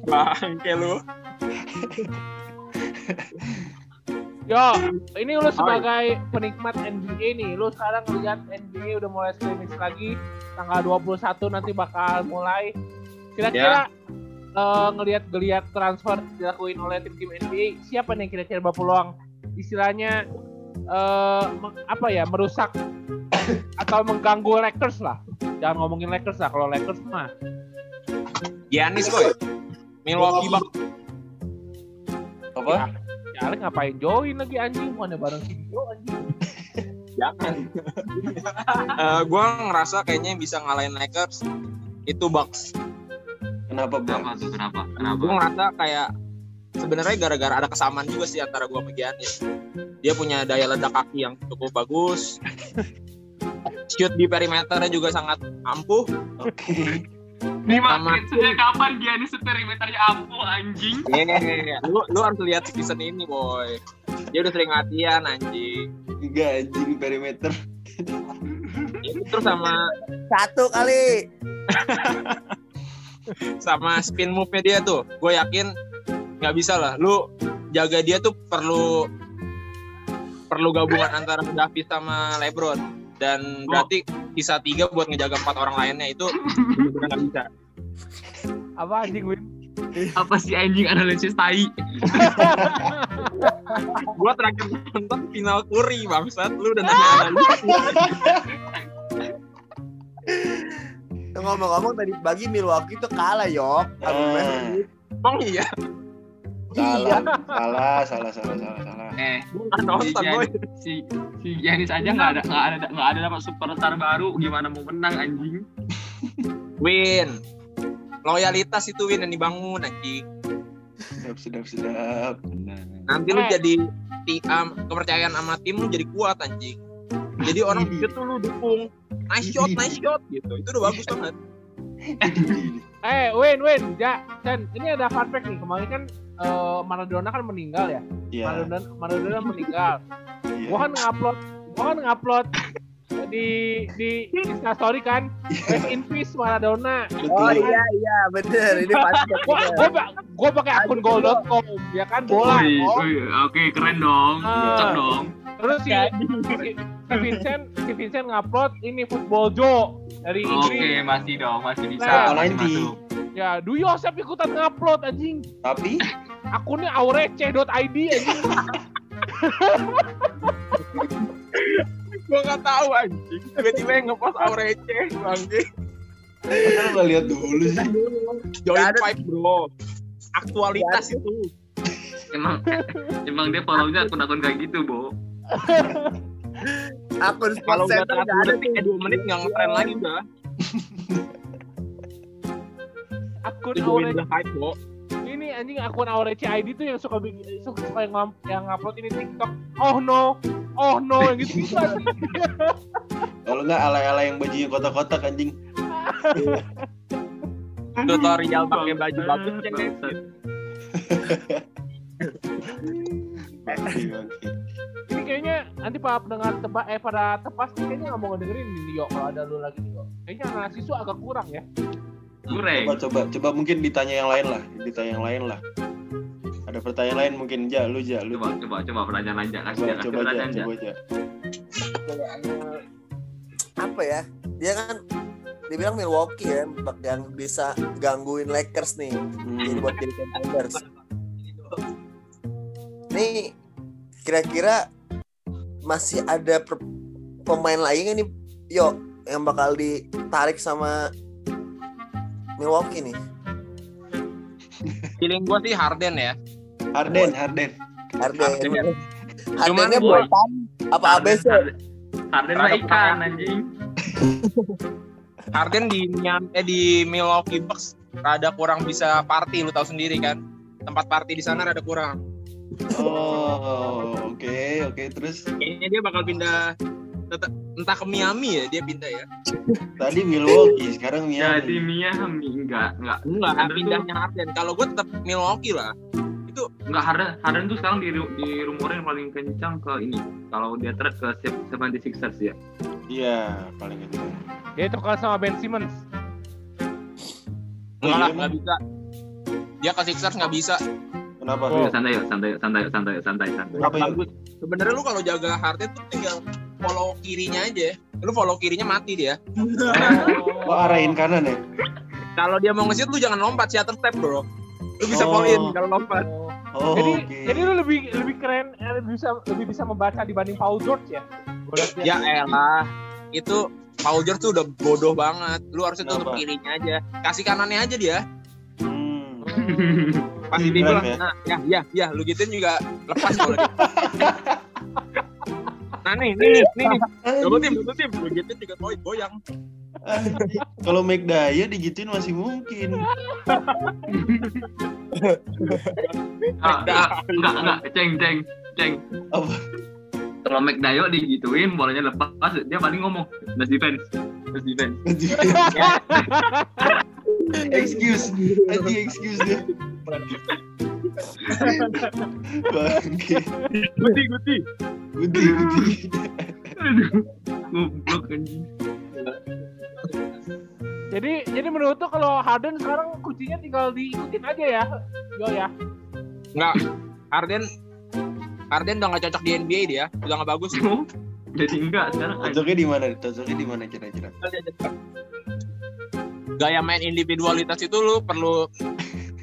Bangke lu. Yo, ini lu sebagai penikmat NBA nih, lu sekarang lihat NBA udah mulai scrimmage lagi, tanggal 21 nanti bakal mulai. Kira-kira eh, ngelihat geliat transfer dilakuin oleh tim-tim NBA, siapa nih kira-kira berpeluang istilahnya eh meng- apa ya merusak atau mengganggu Lakers lah. Jangan ngomongin Lakers lah, kalau Lakers mah Giannis boy. Milwaukee Bucks. Apa? ya Alek ngapain join lagi anjing, mana bareng si Dio anjing. Jangan. Eh, gua ngerasa kayaknya yang bisa ngalahin Lakers itu Bucks. Kenapa Kenapa bang? tuh? Kenapa? Gue Kenapa? ngerasa kayak sebenarnya gara-gara ada kesamaan juga sih antara gua sama Giannis. Dia punya daya ledak kaki yang cukup bagus. Shoot di perimeternya juga sangat ampuh. Oke. Ini Sama- makin sejak kapan dia nih perimeternya ampuh anjing? Iya, lu lu harus lihat season ini boy. Dia udah sering latihan anjing. Enggak anjing perimeter. Terus sama Satu kali. sama spin move-nya dia tuh, gue yakin nggak bisa lah. Lu jaga dia tuh perlu perlu gabungan antara Davis sama LeBron dan berarti sisa tiga buat ngejaga empat orang lainnya itu benar-benar nggak bisa. Apa anjing Win? Apa sih anjing analisis tai? Gue terakhir nonton final Curry bangsat, lu udah nanya analisis. Ngomong-ngomong tadi pagi Milwaukee tuh kalah yok. Ah, men. Emang iya, salah, salah, salah, salah, salah, salah. Eh, si, boy. si si Giannis aja nggak ada nggak ada nggak ada dapat superstar baru gimana mau menang anjing? Win, loyalitas itu Win yang dibangun anjing. Sedap, sedap, sedap. nanti lu Eh. jadi ti- um, kepercayaan sama tim lu jadi kuat anjing jadi orang tuh lu dukung nice shot nice shot gitu itu udah bagus banget Eh, Win, Win, ja, Chan, ini ada fun fact nih. Kemarin kan eh, Maradona kan meninggal ya. Iya. Maradona, Maradona meninggal. iya. Gua kan ngupload, gua kan ngupload di di Insta story kan. Rest in peace Maradona. Oh iya iya bener ini pasti. Gua gua, pa- gua pakai akun goal.com ya kan bola. Oh. Oke keren dong, cocok dong. Terus si, si, si Vincent si Vincent ngupload ini football Joe dari Oke Inggris. masih dong, masih bisa. Nah. masih 90. masuk. Ya, Dwi Yosef ikutan ngupload anjing. Tapi Akunnya aurece.id anjing. gua nggak tahu anjing tiba-tiba yang ngepost aurece bangke kan nggak lihat dulu sih. join five bro aktualitas itu Emang emang dia follow-nya akun-akun kayak gitu, Bo. Akun kalau udah ada eh dua menit nggak ngetren lagi udah Akun the hype bro ini anjing akun aurece ID tuh yang suka bikin suka, suka yang, ngam- yang ngupload ini TikTok. Oh no. Oh no yang gitu. Kalau nggak alay-alay yang bajunya kotak-kotak anjing. tutorial pakai baju bagus cek bangsat. Oke, oke. ini kayaknya nanti para pendengar tebak eh pada tepas nih kayaknya nggak mau ngedengerin nih Yo kalau ada lu lagi nih. Kayaknya tuh agak kurang ya. Kurang. Coba, coba, coba mungkin ditanya yang lain lah, ditanya yang lain lah. Ada pertanyaan lain mungkin ja, lu ja, lu Coba Ja. coba coba pertanyaan aja, kasih coba, kasih coba pertanyaan aja. coba ja. apa ya dia kan dibilang Milwaukee ya yang bisa gangguin Lakers nih jadi Hmm. buat jadi contenders nih kira-kira masih ada per- pemain nggak nih yo yang bakal ditarik sama Milwaukee nih feeling gua sih Harden ya Harden, Harden. Harden Harden ya. Hardennya gua- buatan apa ABC Harden Rada mah ikan anjing. Harden di eh di Milwaukee Bucks rada kurang bisa party lu tahu sendiri kan. Tempat party di sana rada kurang. Oh, oke, oke. Terus Kayaknya dia bakal pindah tetap entah ke Miami ya dia pindah ya. tadi Milwaukee, sekarang Jadi Miami. Miami enggak enggak Enggak, Harden tuh- pindahnya Harden. Kalau gue tetap Milwaukee lah. enggak Harden Harden tuh sekarang di di rumorin paling kencang ke ini. Kalau dia trade ke 76ers ya. Iya, paling kencang. Dia tukar sama Ben Simmons. Enggak lah, iya, nggak bisa. Dia ke Sixers nggak bisa. Kenapa? Oh. Yuk, santai yuk, santai yuk, santai yuk, santai yuk, santai santai. Ya? Bagus. Sebenarnya lu kalau jaga Harden tuh tinggal follow kirinya aja. Lu follow kirinya mati dia. Oh, arahin kanan ya? Kalau dia mau nge-shoot lu jangan lompat shutter step, Bro. Lu bisa Oh. fall in kalau lompat. Oh, jadi oke. jadi lu lebih lebih keren eh, lebih bisa lebih bisa membaca dibanding Paul George ya. Ya elah. Itu Paul George tuh udah bodoh banget. Lu harusnya tutup kirinya aja. Kasih kanannya aja dia. Hmm. Pasti Hmm, dia bilang, ya. nah, ya, ya, ya, lu gituin juga lepas kalau dia. Nah nih, nih, nih, nih, double team, double team, lu gituin juga goy, goyang. Kalau Mike Daya digituin masih mungkin. Ah, enggak, enggak, enggak, ceng, ceng, ceng. Apa? Kalau McDayo digituin, bolanya lepas, dia paling ngomong, nice defense, nice defense. excuse, anjing excuse dia. Bangke. Guti, guti. Gudi. Aduh, goblok anjing. Jadi jadi menurut tuh kalau Harden sekarang kuncinya tinggal diikutin aja ya. Yo ya. Enggak, Harden, Harden udah gak cocok di NBA dia, udah gak bagus. Jadi enggak sekarang. Cocoknya di mana? Cocoknya di mana kira-kira? Gaya main individualitas itu lu perlu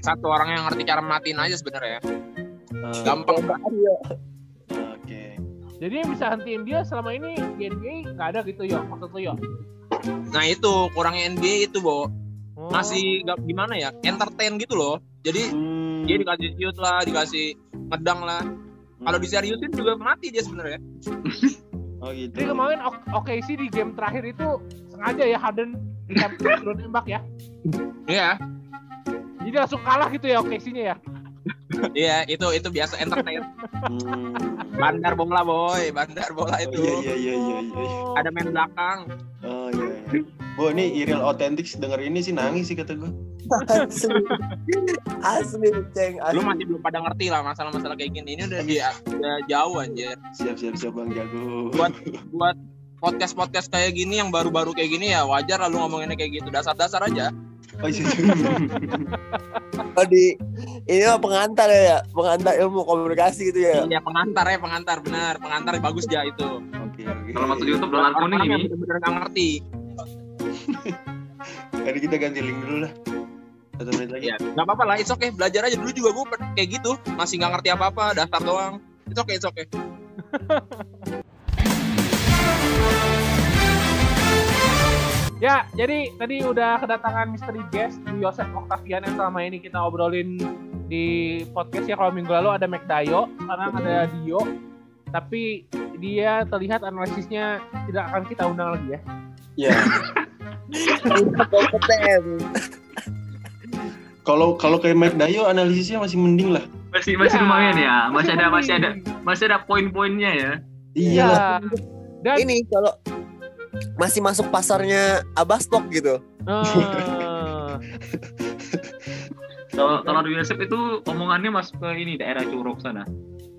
satu orang yang ngerti cara matiin aja sebenarnya. Eh, Gampang Oke. Jadi yang bisa hentiin dia selama ini di NBA nggak ada gitu yo. Maksud lu yo. Nah itu kurangnya NBA itu, Bo. Oh. Masih gak, gimana ya, entertain gitu loh. Jadi Hmm. dia dikasih shoot lah, dikasih ngedang lah. Kalau diseriusin juga mati dia sebenarnya. Oh gitu. Jadi kemarin O- OKC di game terakhir itu sengaja ya Harden turun nembak ya. Iya, Jadi langsung kalah gitu ya OKC-nya ya. iya itu itu biasa entertain. Hmm. Bandar bola boy, bandar bola Oh, itu. iya iya iya iya iya. Ada main belakang. Oh iya. iya. Bu, ini Iril Authentic denger ini sih nangis sih kata gue. asli asli ceng asli Lu masih belum pada ngerti lah masalah-masalah kayak gini. Ini udah di udah jauh anjir. Siap siap siap Bang Jago. Buat buat podcast podcast kayak gini yang baru-baru kayak gini ya wajar lah lu ngomonginnya kayak gitu. Dasar-dasar aja. Oh, iya. oh, di ini mah pengantar ya pengantar ilmu komunikasi gitu ya. Iya pengantar ya pengantar. Benar pengantar bagus ya itu. Oke. Kalau masuk YouTube dolar kuning ini. bener-bener nggak ngerti. Tadi kita ganti link dulu lah. Satu menit lagi. ya nggak apa-apa lah it's okay. Belajar aja. Dulu juga gue kayak gitu. Masih nggak ngerti apa-apa daftar doang. It's okay it's okay Ya, jadi tadi udah kedatangan misteri guest di Yosef Octavian yang selama ini kita obrolin di podcast ya kalau minggu lalu ada McDayo, sekarang ada Dio. Tapi dia terlihat analisisnya tidak akan kita undang lagi ya. Ya. kompeten Kalau kalau kayak Mike Dayo analisisnya masih mending lah. Masih masih Ya, lumayan ya. Masih ada masih masih ada masih ada poin-poinnya ya. Iya. Ya. Dan ini kalau masih masuk pasarnya Abastok gitu eh, Kalau kalau di Yosef itu omongannya masuk ke ini daerah Curug sana.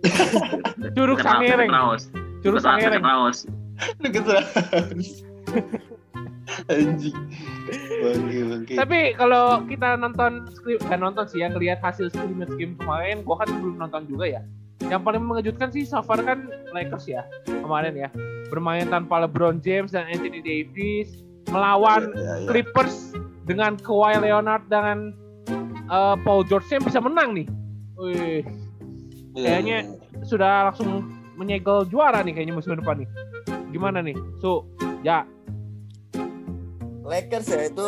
Curug Sangereng. Raos. Curug Sangereng. dekat Raos. Deket. Anjing. Bangke bangke. Tapi kalau kita nonton skrip dan nonton sih yang lihat hasil scrimmage game kemarin, gua kan belum nonton juga ya. Yang paling mengejutkan sih so far kan Lakers ya kemarin ya. Bermain tanpa LeBron James dan Anthony Davis melawan Ya, ya, ya. Clippers dengan Kawhi Leonard dengan eh, Paul George yang bisa menang nih. Wih, Iya, kayaknya iya. sudah langsung menyegel juara nih kayaknya musim depan nih. Gimana nih? Su, ya. Lakers ya itu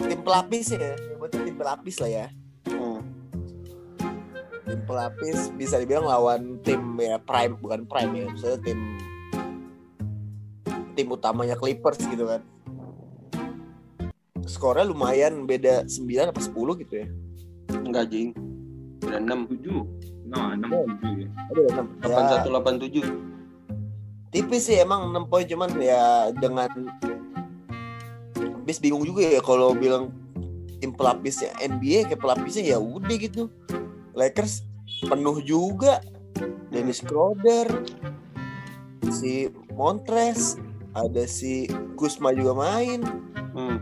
tim pelapis ya nyebutnya tim pelapis lah ya. Tim pelapis bisa dibilang lawan tim ya prime bukan prime ya maksudnya tim tim utamanya Clippers gitu kan. Skornya lumayan beda 9 apa 10 gitu ya. Enggak jing. Udah 6 tujuh nah enam tujuh ya Ada 6. Ya, 8187. tipis sih emang 6 poin cuman ya dengan habis bingung juga ya kalau bilang tim pelapisnya NBA kayak pelapisnya ya udah gitu. Lakers penuh juga. Dennis Schroeder, si Montres, ada si Kusma juga main. Hmm.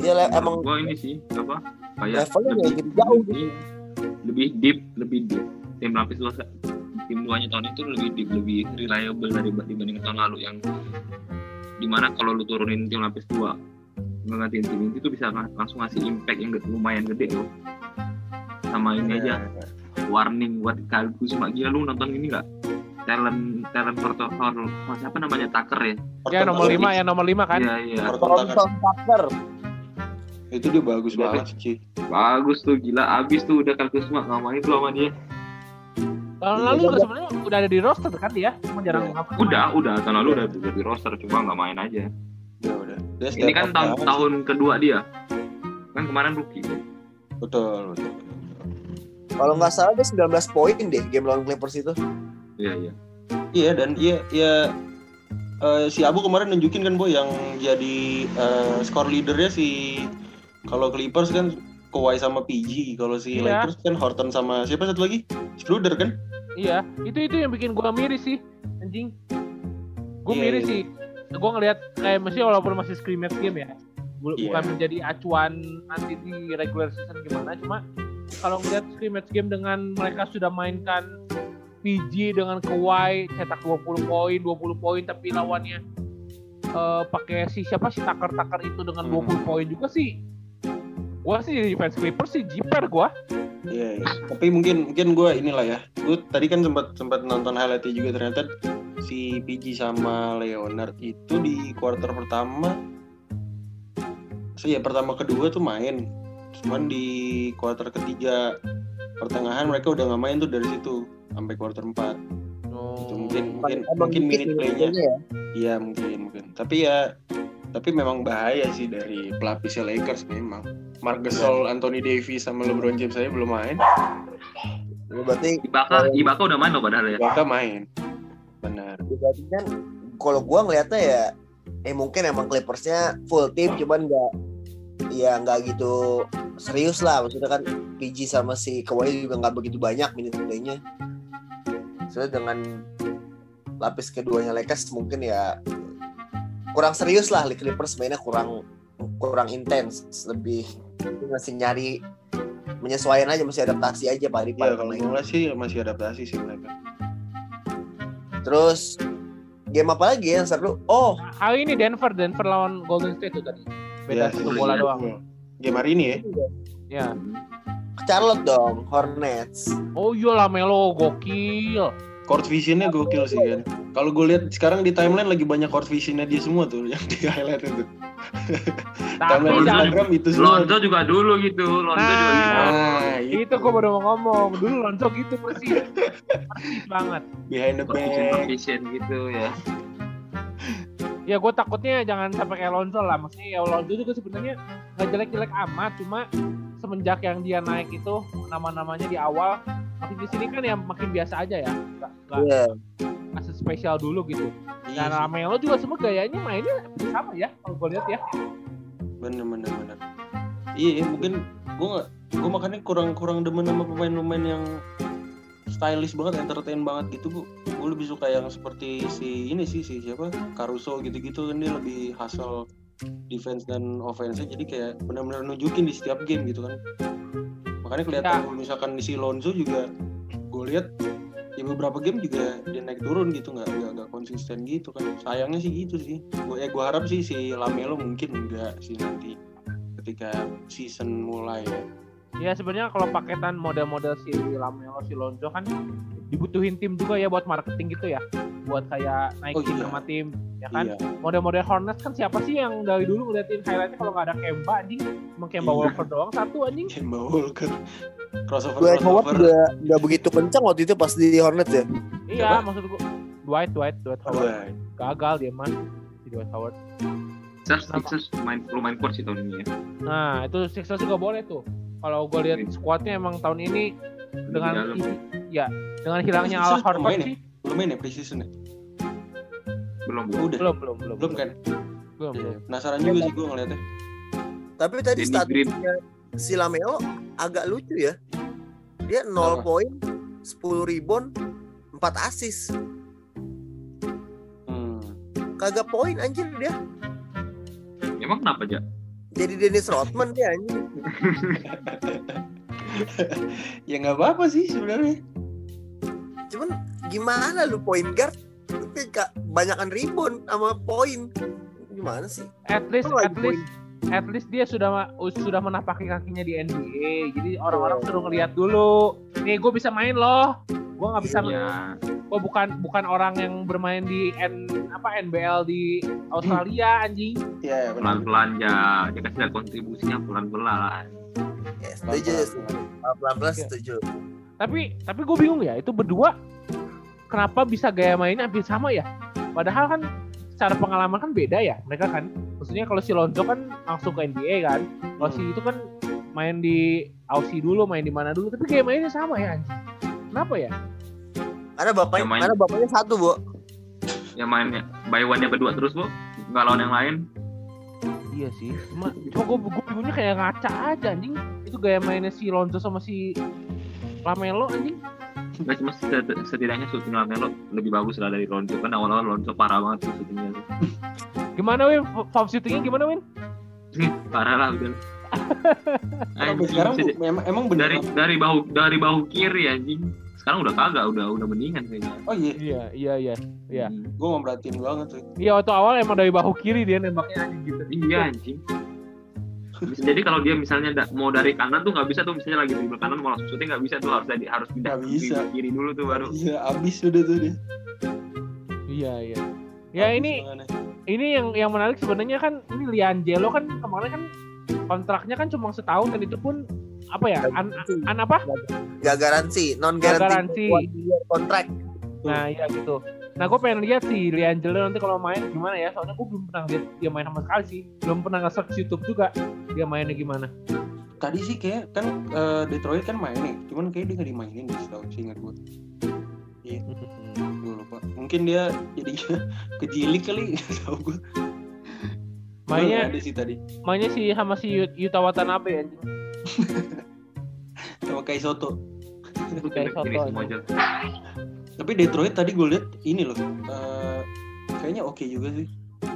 Ya lah, emang gua ini sih apa kayak levelnya nggak lebih, gitu jauh gitu. lebih, lebih deep lebih deep tim lapis luas tim duanya tahun itu lebih deep lebih reliable dari dibanding tahun lalu yang di mana kalau lu turunin tim lapis dua ngegantiin tim itu tuh bisa lang- langsung ngasih impact yang lumayan gede loh sama ini aja. Warning buat Kalgus mak gila lu nonton ini nggak? Talent talent protokol siapa namanya? Tucker ya? Ya nomor 5 ya nomor 5 kan. iya iya. Porter- Thomson Tucker. Itu dia bagus Iya, banget sih. bagus tuh gila. Abis tuh udah Kalgus mak nggak main tuh sama dia? Tahun lalu juga sebenarnya udah ada di roster kan dia, cuma jarang Iya. apa udah udah. Tahun lalu udah, udah di roster cuma nggak main aja. Ya udah. Dia ini kan tahun tahun kedua dia. Kan kemarin rookie. Betul, betul. Kalau nggak salah dia 19 poin deh game lawan Clippers itu. iya iya Iya dan iya iya eh, si Abu kemarin nunjukin kan Boy yang jadi eh, skor leadernya si kalau Clippers kan Kawhi sama PG, kalau si Iya. Lakers kan Horton sama siapa satu lagi? Schroeder kan? Iya, itu itu yang bikin gua miris sih, anjing. Gua Iya, miris iya. sih. Gua ngelihat kayak masih walaupun masih scrimmage game ya, Iya. bukan menjadi acuan nanti di regular season gimana, cuma kalau ngeliat scrimmage game dengan mereka sudah mainkan PG dengan Kawhi cetak 20 poin, 20 poin tapi lawannya eh pakai si siapa si Tucker Tucker itu dengan Hmm. 20 poin juga sih. Gua sih jadi fans Clippers sih jiper gua. Iya, iya. Tapi mungkin mungkin gue inilah ya. Gue tadi kan sempat sempat nonton highlightnya juga ternyata si PG sama Leonard itu di quarter pertama, so, ya pertama kedua tuh main. Cuman di quarter ketiga pertengahan mereka udah nggak main tuh dari situ sampai quarter 4 itu mungkin mungkin mungkin dikit minute playnya. ya. iya mungkin mungkin. Tapi ya tapi memang bahaya sih dari pelapisnya Lakers memang. Mark Gasol, Anthony Davis sama LeBron James saya belum main. Ya, Berarti Ibaka Ibaka udah main loh padahal ya. Ibaka main. Benar. Berarti kan kalau gua ngelihatnya ya eh mungkin emang Clippersnya full team cuman nggak ya nggak gitu serius lah. Maksudnya kan PG sama si Kawhi juga nggak begitu banyak minute playnya soalnya dengan lapis keduanya Lakers mungkin ya kurang serius lah. Clippers mainnya kurang kurang intens. Lebih masih nyari menyesuaikan aja masih adaptasi aja Pak Ripal ya kalau ngeliat sih masih adaptasi sih mereka. Terus game apa lagi yang seru? Oh Hari ini Denver, Denver lawan Golden State tuh tadi. Beda Ya, satu bola doang. game hari ini ya? Ya. Charlotte dong Hornets. Oh iya lah Melo gokil. court visionnya gokil sih kan. Kalau gue lihat sekarang di timeline lagi banyak court visionnya dia semua tuh yang di highlight itu. Tapi Instagram itu semua. Lonzo juga dulu gitu Lonzo juga gitu. Nah itu kok baru mau ngomong. Dulu Lonzo gitu persis persis banget. Behind the back. vision gitu ya ya gue takutnya jangan sampai kayak Lonzo lah. Maksudnya ya Lonzo juga sebenarnya nggak jelek-jelek amat cuma semenjak yang dia naik itu nama-namanya di awal makin di sini kan ya makin biasa aja ya. Nggak nggak Iya. nggak spesial dulu gitu. Iya dan sih. Lamelo juga semua gayanya mainnya sama ya kalau gue lihat ya. Bener bener bener. Iya iya, mungkin gue gue makanya kurang kurang demen sama pemain-pemain yang stylish banget entertain banget gitu bu. Gue lebih suka yang seperti si ini sih si siapa? Caruso gitu-gitu. Kan dia lebih hustle defense dan offense jadi kayak benar-benar nunjukin di setiap game gitu kan. Makanya kelihatan Ya. misalkan di si Lonzo juga gue lihat ya beberapa game juga dia naik turun gitu nggak nggak nggak konsisten gitu kan. Sayangnya sih gitu sih. Gue ya gue harap sih si Lamelo mungkin enggak sih nanti ketika season mulai ya ya sebenarnya kalau paketan model-model si Lamelo si Lonzo kan dibutuhin tim juga ya buat marketing gitu ya. Buat kayak naikin Oh, iya. sama tim ya kan? Iya. Model-model Hornets kan siapa sih yang dari dulu ngeliatin highlightnya kalau nggak ada Kemba anjing? Cuma Kemba Iya. Walker doang satu anjing. Kemba Walker. Crossover Dwight Howard crossover. juga nggak begitu kencang waktu itu pas di Hornets ya? Iya Siapa? maksud gua Dwight Dwight Dwight Howard. Wah, gagal dia mah si Dwight Howard. Sixers? Sixers main perlu main kuat sih tahun ini ya. nah itu Sixers juga boleh tuh kalau gue lihat squadnya emang tahun ini dengan dalam. ya dengan hilangnya Al Horford ya? sih belum main ya preseason ya? belum Oh, udah. belum belum belum Belum kan? belum, Iya. belum. Penasaran juga sih gue ngeliatnya. Tapi tadi statistiknya si Lamelo agak lucu ya. Dia 0 Apa? poin, 10 rebound, 4 assist. Hmm. Kagak poin anjir dia. Emang kenapa aja? Jadi Dennis Rodman dia anjir. Ya nggak apa-apa sih sebenarnya. Cuman gimana lu point guard? Tapi gak banyakan rebound sama poin. Gimana sih? at least Oh, at least at least dia sudah ma- sudah menapaki kakinya di NBA jadi orang-orang suruh ngeliat dulu nih gue bisa main loh gue nggak bisa Ya, gue bukan bukan orang yang bermain di N apa NBL di Australia anjing Iya benar. pelan-pelan ya. Dia kasih lihat kontribusinya pelan-pelan. Ya, setuju. Pelan-pelan setuju. tapi tapi gue bingung ya itu berdua kenapa bisa gaya mainnya hampir sama ya padahal kan secara pengalaman kan beda ya mereka kan maksudnya kalau si Lonzo kan langsung ke NBA kan kalau si itu kan main di Aussie dulu main di mana dulu tapi gaya mainnya sama ya anjing kenapa ya Karena bapaknya, Yang main- karena bapaknya satu, Bu. Ya mainnya by one-nya berdua terus, Bu. Nggak lawan yang lain. iya sih cuma cuma gue gue bingungnya kayak ngaca aja anjing itu gaya mainnya si Lonzo sama si Lamelo anjing Nggak cuma set- setidaknya syuting Lamelo lebih bagus lah dari Lonzo kan awal-awal Lonzo parah banget tuh syutingnya tuh. gimana Win form shootingnya gimana Win parah lah udah Anjing, sekarang emang, emang bener. dari dari bahu dari bahu kiri anjing sekarang udah kagak udah udah mendingan kayaknya Oh iya, iya iya iya Iya. Hmm. gue mau merhatiin banget tuh. iya waktu awal emang dari bahu kiri dia nembaknya anjing gitu iya anjing jadi kalau dia misalnya da- mau dari kanan tuh nggak bisa tuh misalnya lagi dribble kanan mau langsung syuting nggak bisa tuh harus dari harus pindah ke bisa. dribble kiri dulu tuh baru Iya, abis sudah tuh dia. Iya iya. Ya Abis ini tangannya. ini yang yang menarik sebenarnya kan ini Liangelo kan kemarin kan kontraknya kan cuma setahun dan itu pun apa ya an, an apa? Gak garansi, non garansi. kontrak. Nah iya gitu. Nah gue pengen lihat sih Liangelo nanti kalau main gimana ya soalnya gue belum pernah lihat dia main sama sekali sih. Belum pernah nge-search YouTube juga dia mainnya gimana. Tadi sih kayak kan eh, Detroit kan main nih, cuman kayak dia nggak dimainin deh setahu sih ingat gue. Gue lupa. Mungkin dia jadinya kejilik kali, tahu gue. Mainnya ada sih tadi mainnya sih sama si Yu- Yuta Watanabe anjing. sama Kai Soto. Kayak soto Tapi Detroit tadi gue lihat ini loh, eh, kayaknya oke juga sih.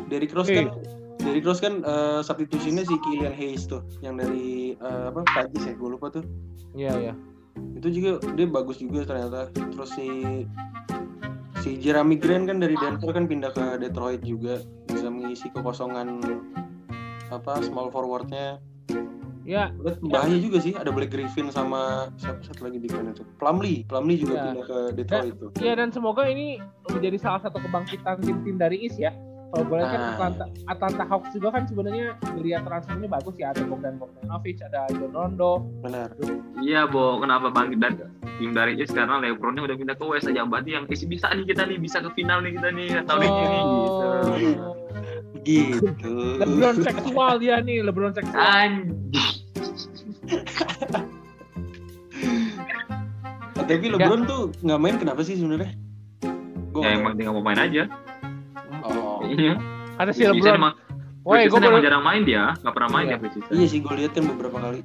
Derrick Rose kan, Derrick Rose kan eh, substitusinya si Kylian Hayes tuh, yang dari eh, apa Pajis ya, gue lupa tuh. Iya iya. Itu juga dia bagus juga ternyata. Terus si si Jeremy Grant kan dari Denver kan pindah ke Detroit juga bisa mengisi kekosongan apa small forwardnya. Ya. Bahaya juga sih ada Blake Griffin sama siapa satu lagi di mana tuh Plumlee Plumlee juga Ya. pindah ke Detroit tuh Iya dan semoga ini menjadi salah satu kebangkitan tim-tim dari East ya. Kalau gue lihat kan. Atlanta, Atlanta Hawks juga kan sebenarnya geliat transfernya bagus ya. Ada Bogdan Bogdanovic, ada John Rondo. benar. Iya bo. Kenapa bang dan tim dari East? Karena Lebronnya udah pindah ke West aja. Berarti yang East bisa nih kita nih. Bisa ke final nih kita nih. Tahun ini nih gitu gitu LeBron seksual dia nih, LeBron seksual. anjing tapi LeBron tuh nggak main kenapa sih sebenarnya Gua ya emang dia nggak mau main aja oh iya Ada si LeBron. emang Woi, gue emang jarang main dia nggak pernah main Iya. dia iya sih gue lihat kan beberapa kali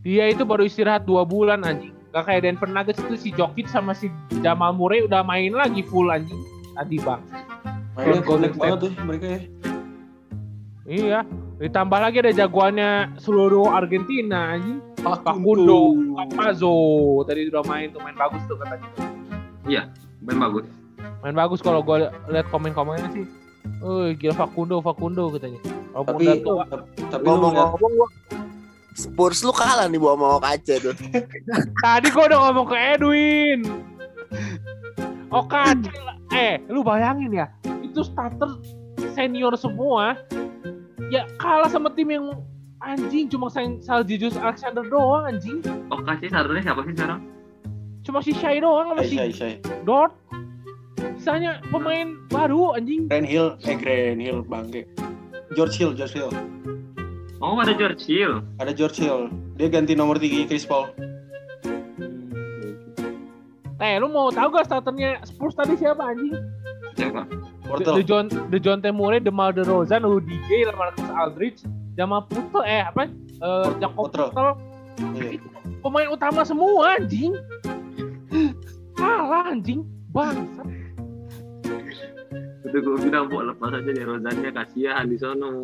dia itu baru istirahat dua bulan anjing. Gak kayak Denver Nuggets itu si Jokic sama si Jamal Murray udah main lagi full anjing. Tadi bang. Mainnya connect State. banget tuh mereka ya Iya. Ditambah lagi ada jagoannya seluruh Argentina anjing. Facundo Campazzo tadi udah main tuh main bagus tuh katanya. main bagus Main bagus kalau gue lihat komen-komennya sih. Oh gila Facundo, Facundo katanya. Kalau tapi tua. tapi Ngomong-ngomong gua Spurs lu kalah nih bawa mau kaca tuh. Tadi gua udah ngomong ke Edwin. Oh kacil. Eh, lu bayangin ya. Itu starter senior semua. Ya kalah sama tim yang anjing cuma sayang Saljijus Alexander doang anjing. oh kasih starternya siapa sih sekarang Cuma si Shai doang sama Syai, si. Dort. sisanya pemain baru anjing. Grand Hill, eh Grand Hill bangke. George Hill, George Hill. Oh ada George Hill. Ada George Hill. Dia ganti nomor 3 Chris Paul. Eh, lu mau tahu gak starternya Spurs tadi siapa anjing? Siapa? The, Portal. The John The John Temure, DeMar DeRozan, Rudy Gay, Lamarcus Aldridge, Jamal Putel, eh apa? Eh Jakob Putel. Iya. Pemain utama semua anjing. Kalah anjing. Bangsat. Itu gue bilang buat lepas aja nih Rozannya kasihan di sono.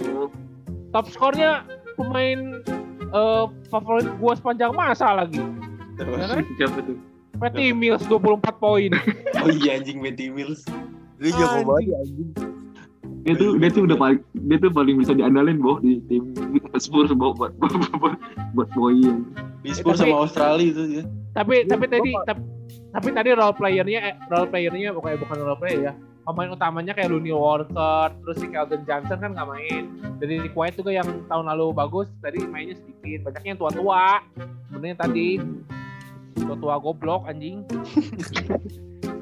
Top skornya pemain eh, favorit gua sepanjang masa lagi. Kan? Siapa tuh? Patty Mills 24 poin. Oh iya anjing Betty Mills. Lu jago Anjing. banget anjing. Dia tuh dia tuh udah paling dia tuh paling bisa diandalin boh di tim Spurs boh buat buat buat, buat poin. Di Spurs sama Australia itu ya. tapi tapi tadi tapi, tapi tadi role playernya eh, role playernya bukan bukan role player ya pemain utamanya kayak Looney Walker terus si Keldon Johnson kan nggak main dari Rick White juga yang tahun lalu bagus tadi mainnya sedikit banyaknya yang tua-tua sebenarnya tadi tua-tua goblok Anjing.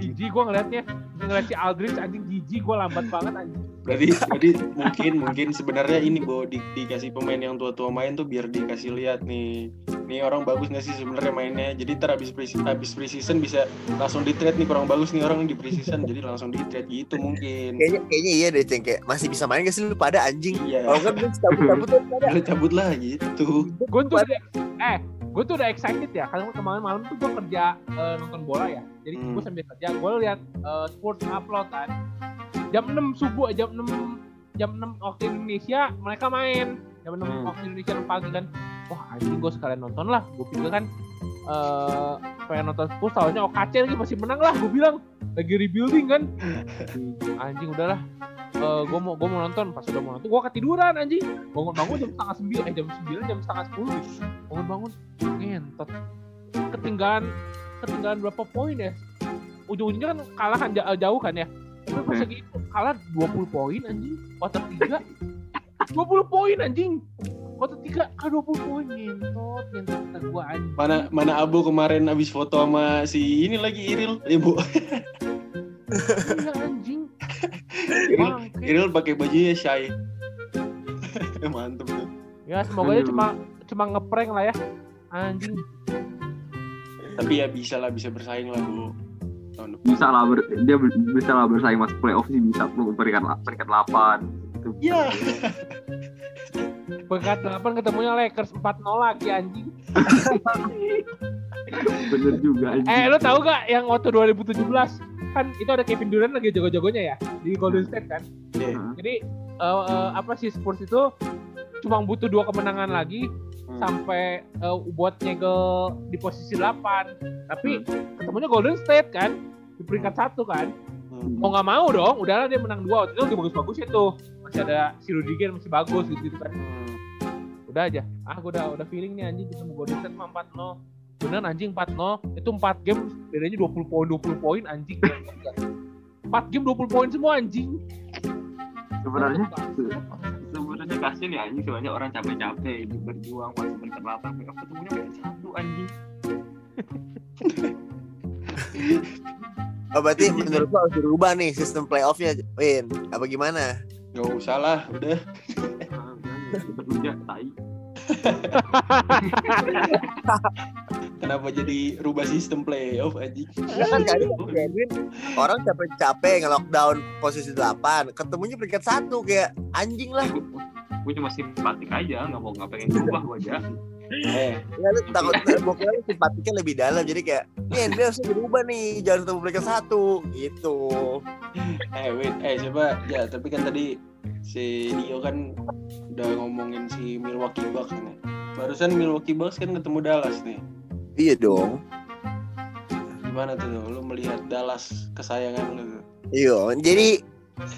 jijik gue ngeliatnya. Ngeliat si Aldridge anjing jijik gue lambat banget anjing. Berarti, berarti mungkin mungkin sebenarnya ini Bo di, dikasih pemain yang tua-tua main tuh biar dikasih lihat nih. Nih orang bagus nggak sih sebenarnya mainnya? Jadi ntar habis pre habis preseason bisa langsung di trade nih kurang bagus nih orang di preseason. Jadi langsung di trade gitu mungkin. Kayaknya kayaknya iya deh Ceng. Kayak masih bisa main gak sih? Lu pada anjing. iya. Kalau kan lu cabut-cabut tuh pada. Lu cabut lah gitu. Gue tuh eh gue tuh udah excited ya karena kemarin malam tuh gue kerja eh, nonton bola ya. Jadi Hmm. gue sambil kerja gue lihat eh, sports upload kan. Jam 6 subuh jam 6 jam 6 waktu Indonesia mereka main jam 6 Hmm. waktu Indonesia 6 pagi kan. Wah anjing gue sekalian nonton lah. Gue pikir kan eh pengen nonton Spurs tahunya OKC lagi masih menang lah gue bilang. Lagi rebuilding kan. Anjing udahlah. Eh gue mau gue mau nonton. Pas udah mau nonton gue ketiduran anjing. Bangun bangun jam setengah sembilan eh jam sembilan jam setengah sepuluh bangun bangun. Ngentot. Ketinggalan ketinggalan berapa poin ya? Ujung-ujungnya kan kalah kan ja- jauh kan ya? Tapi pas lagi itu kalah 20 poin anjing. Quarter 3 20 poin anjing. Quarter 3 kalah 20 poin. Ngentot ngentot kata gua anjing. Mana mana Abu kemarin habis foto sama si ini lagi Iril ibu. Iya anjing. Iril. Iril pakai bajunya shy mantep tuh. Ya semoga aja cuma cuma ngeprank lah ya. Anjing. Tapi ya bisa lah bisa bersaing lah bu. Tahun depan. Bisa lah ber, dia bisa lah bersaing masuk playoff sih bisa peringkat peringkat 8 gitu. ya Peringkat 8 ketemunya Lakers 4-0 lagi anjing Bener juga anjing. Eh, lu tahu gak yang waktu 2017 kan itu ada Kevin Durant lagi jago-jagonya ya di Golden State kan. Iya. Jadi eh, eh, apa sih Spurs itu cuma butuh dua kemenangan lagi Hmm. sampai eh, buat nyegel di posisi 8. Tapi ketemunya Golden State kan di peringkat satu kan. Hmm. Mau nggak mau dong, udahlah dia menang dua. Waktu itu lagi bagus-bagus itu. Masih ada si Rudiger masih bagus gitu, gitu kan. Hmm. Udah aja. Ah, gue udah udah feeling nih anjing ketemu Golden State mah 4-0. Bener anjing 4-0. Itu 4 game bedanya 20 poin 20 poin anjing. 4 game 20 poin semua anjing. Sebenarnya sebenarnya kasihan ya anjing soalnya orang capek-capek berjuang peringkat 8 playoff ketemunya peringkat satu anjing. Oh, berarti menurut lu harus dirubah nih sistem playoffnya, Win. Apa gimana? Gak usah lah, udah. Ah. Kenapa jadi rubah sistem playoff anjing? Ya kan orang capek-capek nge-lockdown posisi 8, ketemunya peringkat satu kayak anjing lah. Gue cuma simpatik aja, nggak mau nggak pengen berubah gue aja. Eh, Ya lu takut lu simpatiknya lebih dalam jadi kayak Win, dia harus dirubah nih, jangan ketemu peringkat satu gitu. eh wait, eh coba ya tapi kan tadi si Dio kan udah ngomongin si Milwaukee Bucks nih. Barusan Milwaukee Bucks kan ketemu Dallas nih. Iya dong. Gimana tuh lu melihat Dallas kesayangan lu? tuh? Iya, jadi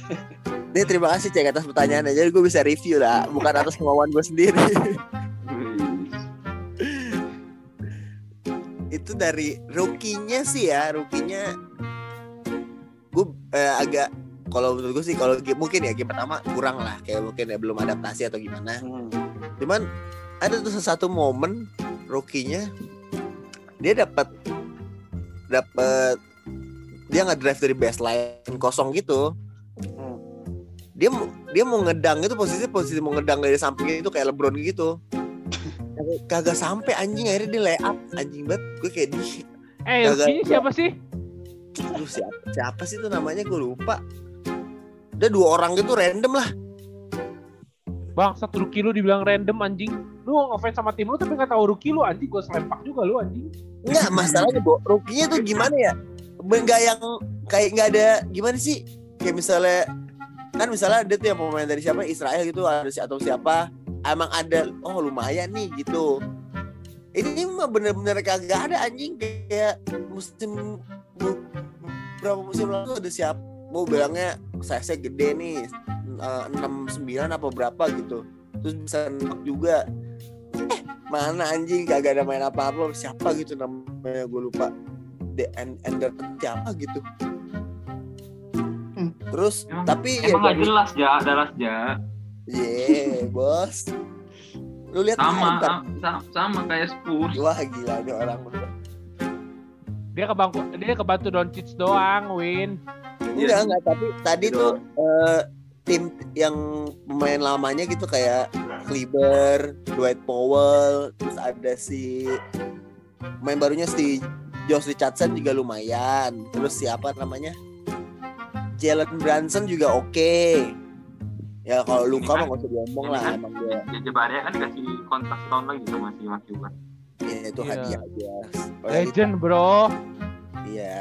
ini terima kasih cek atas pertanyaannya. Jadi gue bisa review lah, bukan atas kemauan gue sendiri. itu dari rookie-nya sih ya, rookie-nya gue eh, agak kalau menurut gue sih kalau mungkin ya game pertama kurang lah kayak mungkin ya belum adaptasi atau gimana. Hmm. Cuman ada tuh satu momen rookie-nya dia dapat dapat dia nggak drive dari baseline kosong gitu Hmm. dia dia mau ngedang itu posisi posisi mau ngedang dari samping itu kayak LeBron gitu Kagak- sampai anjing akhirnya dia lay up anjing banget gue kayak di Eh, Kagak- ini siapa sih? Aduh, siapa siapa sih itu namanya gue lupa udah dua orang gitu random lah Bang, satu rookie lu dibilang random anjing. Lu ngefans sama tim lu tapi nggak tahu rookie lu anjing. Gue selempak juga lu anjing. Enggak masalahnya Bo, rookie-nya tuh gimana ya? Enggak yang kayak nggak ada gimana sih? Kayak misalnya kan misalnya ada tuh yang pemain dari siapa Israel gitu ada si atau siapa emang ada oh lumayan nih gitu. Ini mah bener-bener kagak ada anjing. Kayak musim berapa musim lalu ada siapa mau bilangnya size gede nih eh, enam sembilan apa berapa gitu. Terus bisa nembak juga. Eh mana anjing? Kagak ada main apa-apa siapa gitu namanya gue lupa. The End- Ender siapa gitu. Hmm. terus Emang- tapi Emang nggak ya jelas ja, dalas ja. Ye, bos lu lihat Sama, ntar. ah, sa- sama kayak Spurs. wah gila nih orang Dia kebantu dia kebantu Doncic doang, Win. enggak enggak tapi tadi Gitu tuh eh, tim yang pemain lamanya gitu kayak Kleber, Dwight Powell, terus ada si main barunya si Josh Richardson juga lumayan. Terus siapa namanya? Jalen Brunson juga oke. Ya kalau Luka mah nggak usah diomong lah, emang dia Jaja Barya kan dikasih kontrak setahun lagi sama si Mas Yukan. ya, itu Iya. hadiah aja. Legend, bro. Iya.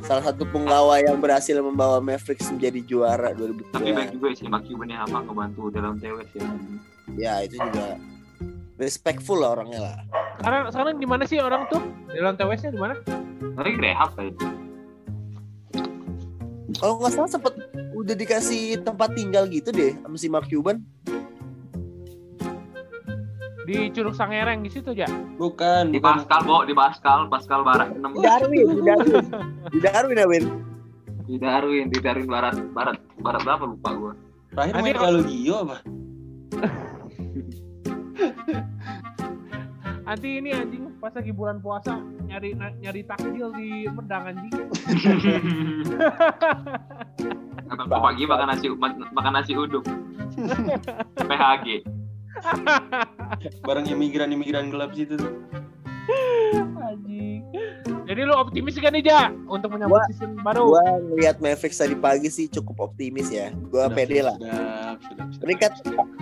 Salah satu penggawa yang berhasil membawa Mavericks menjadi juara Tapi baik 2003. juga sih Mas Yukan ya apa ngebantu dalam TWS ya. Ya itu juga respectful lah orangnya lah. Sekarang sekarang di mana sih orang tuh? Di dalam TWS-nya di mana? Tapi rehab kayaknya. Kalau nggak salah sempet udah dikasih tempat tinggal gitu deh sama si Mark Cuban. Di Curug Sangereng di situ aja. Bukan, Di bukan. Pascal, Bo, di Pascal, Pascal Barat 6. Di Darwin, di Darwin, di Darwin ya Win. Di Darwin, di Darwin Barat, Barat, Barat berapa lupa gua. Terakhir main kalau- Gio apa? Nanti ini anjing pas lagi bulan puasa nyari nyari takjil di Medang anjing. Abang pagi makan nasi ma- makan nasi uduk. PHG. Barang imigran-imigran gelap situ tuh. Anjing. Jadi lu optimis kan nih Ja untuk menyambut Gua- season baru? Gua ngeliat Mavericks tadi pagi sih cukup optimis ya. Gua Sedap, pede lah. Sedap. Peringkat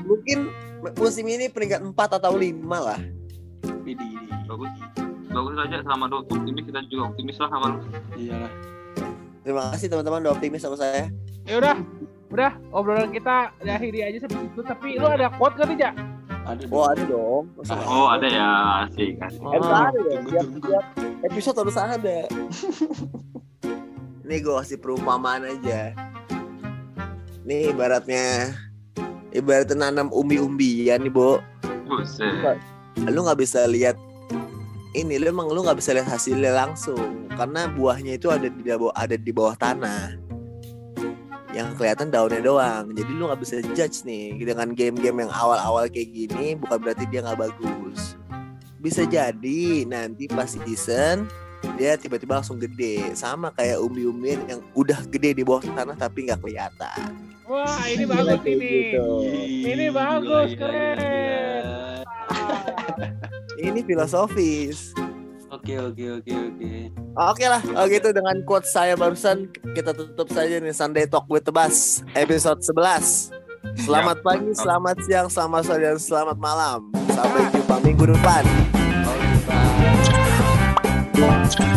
mungkin musim ini peringkat 4 atau 5 lah. Widih, Bagus. Bagus aja sama lu optimis kita juga optimis lah sama lu. Iyalah. Terima kasih teman-teman udah optimis sama saya. Ya udah, udah obrolan kita akhiri aja sampai situ. Tapi lu ada quote kan nih Ja? Ada Oh dong. ada dong. Masa Oh, ada ya, asik. asik. Eh, Oh. ada ya. Tiap, episode harus ada. Ini gue kasih perumpamaan aja. Nih ibaratnya ibaratnya nanam umbi-umbian nih, Bo. Buset. Lu nggak bisa lihat ini lu emang lu nggak bisa lihat hasilnya langsung karena buahnya itu ada di bawah ada di bawah tanah yang kelihatan daunnya doang jadi lu nggak bisa judge nih dengan game-game yang awal-awal kayak gini bukan berarti dia nggak bagus bisa jadi nanti pas season dia tiba-tiba langsung gede sama kayak umbi-umbian yang udah gede di bawah tanah tapi nggak kelihatan Wah, ini bagus Kayak ini. gitu. Ini bagus, keren. ini filosofis Oke, oke, oke, oke. Oke lah, kalau gitu dengan quote saya barusan kita tutup saja nih Sunday Talk with Tebas episode 11. Selamat pagi, selamat siang, selamat sore, dan selamat malam. Sampai jumpa minggu depan. Oh, kita.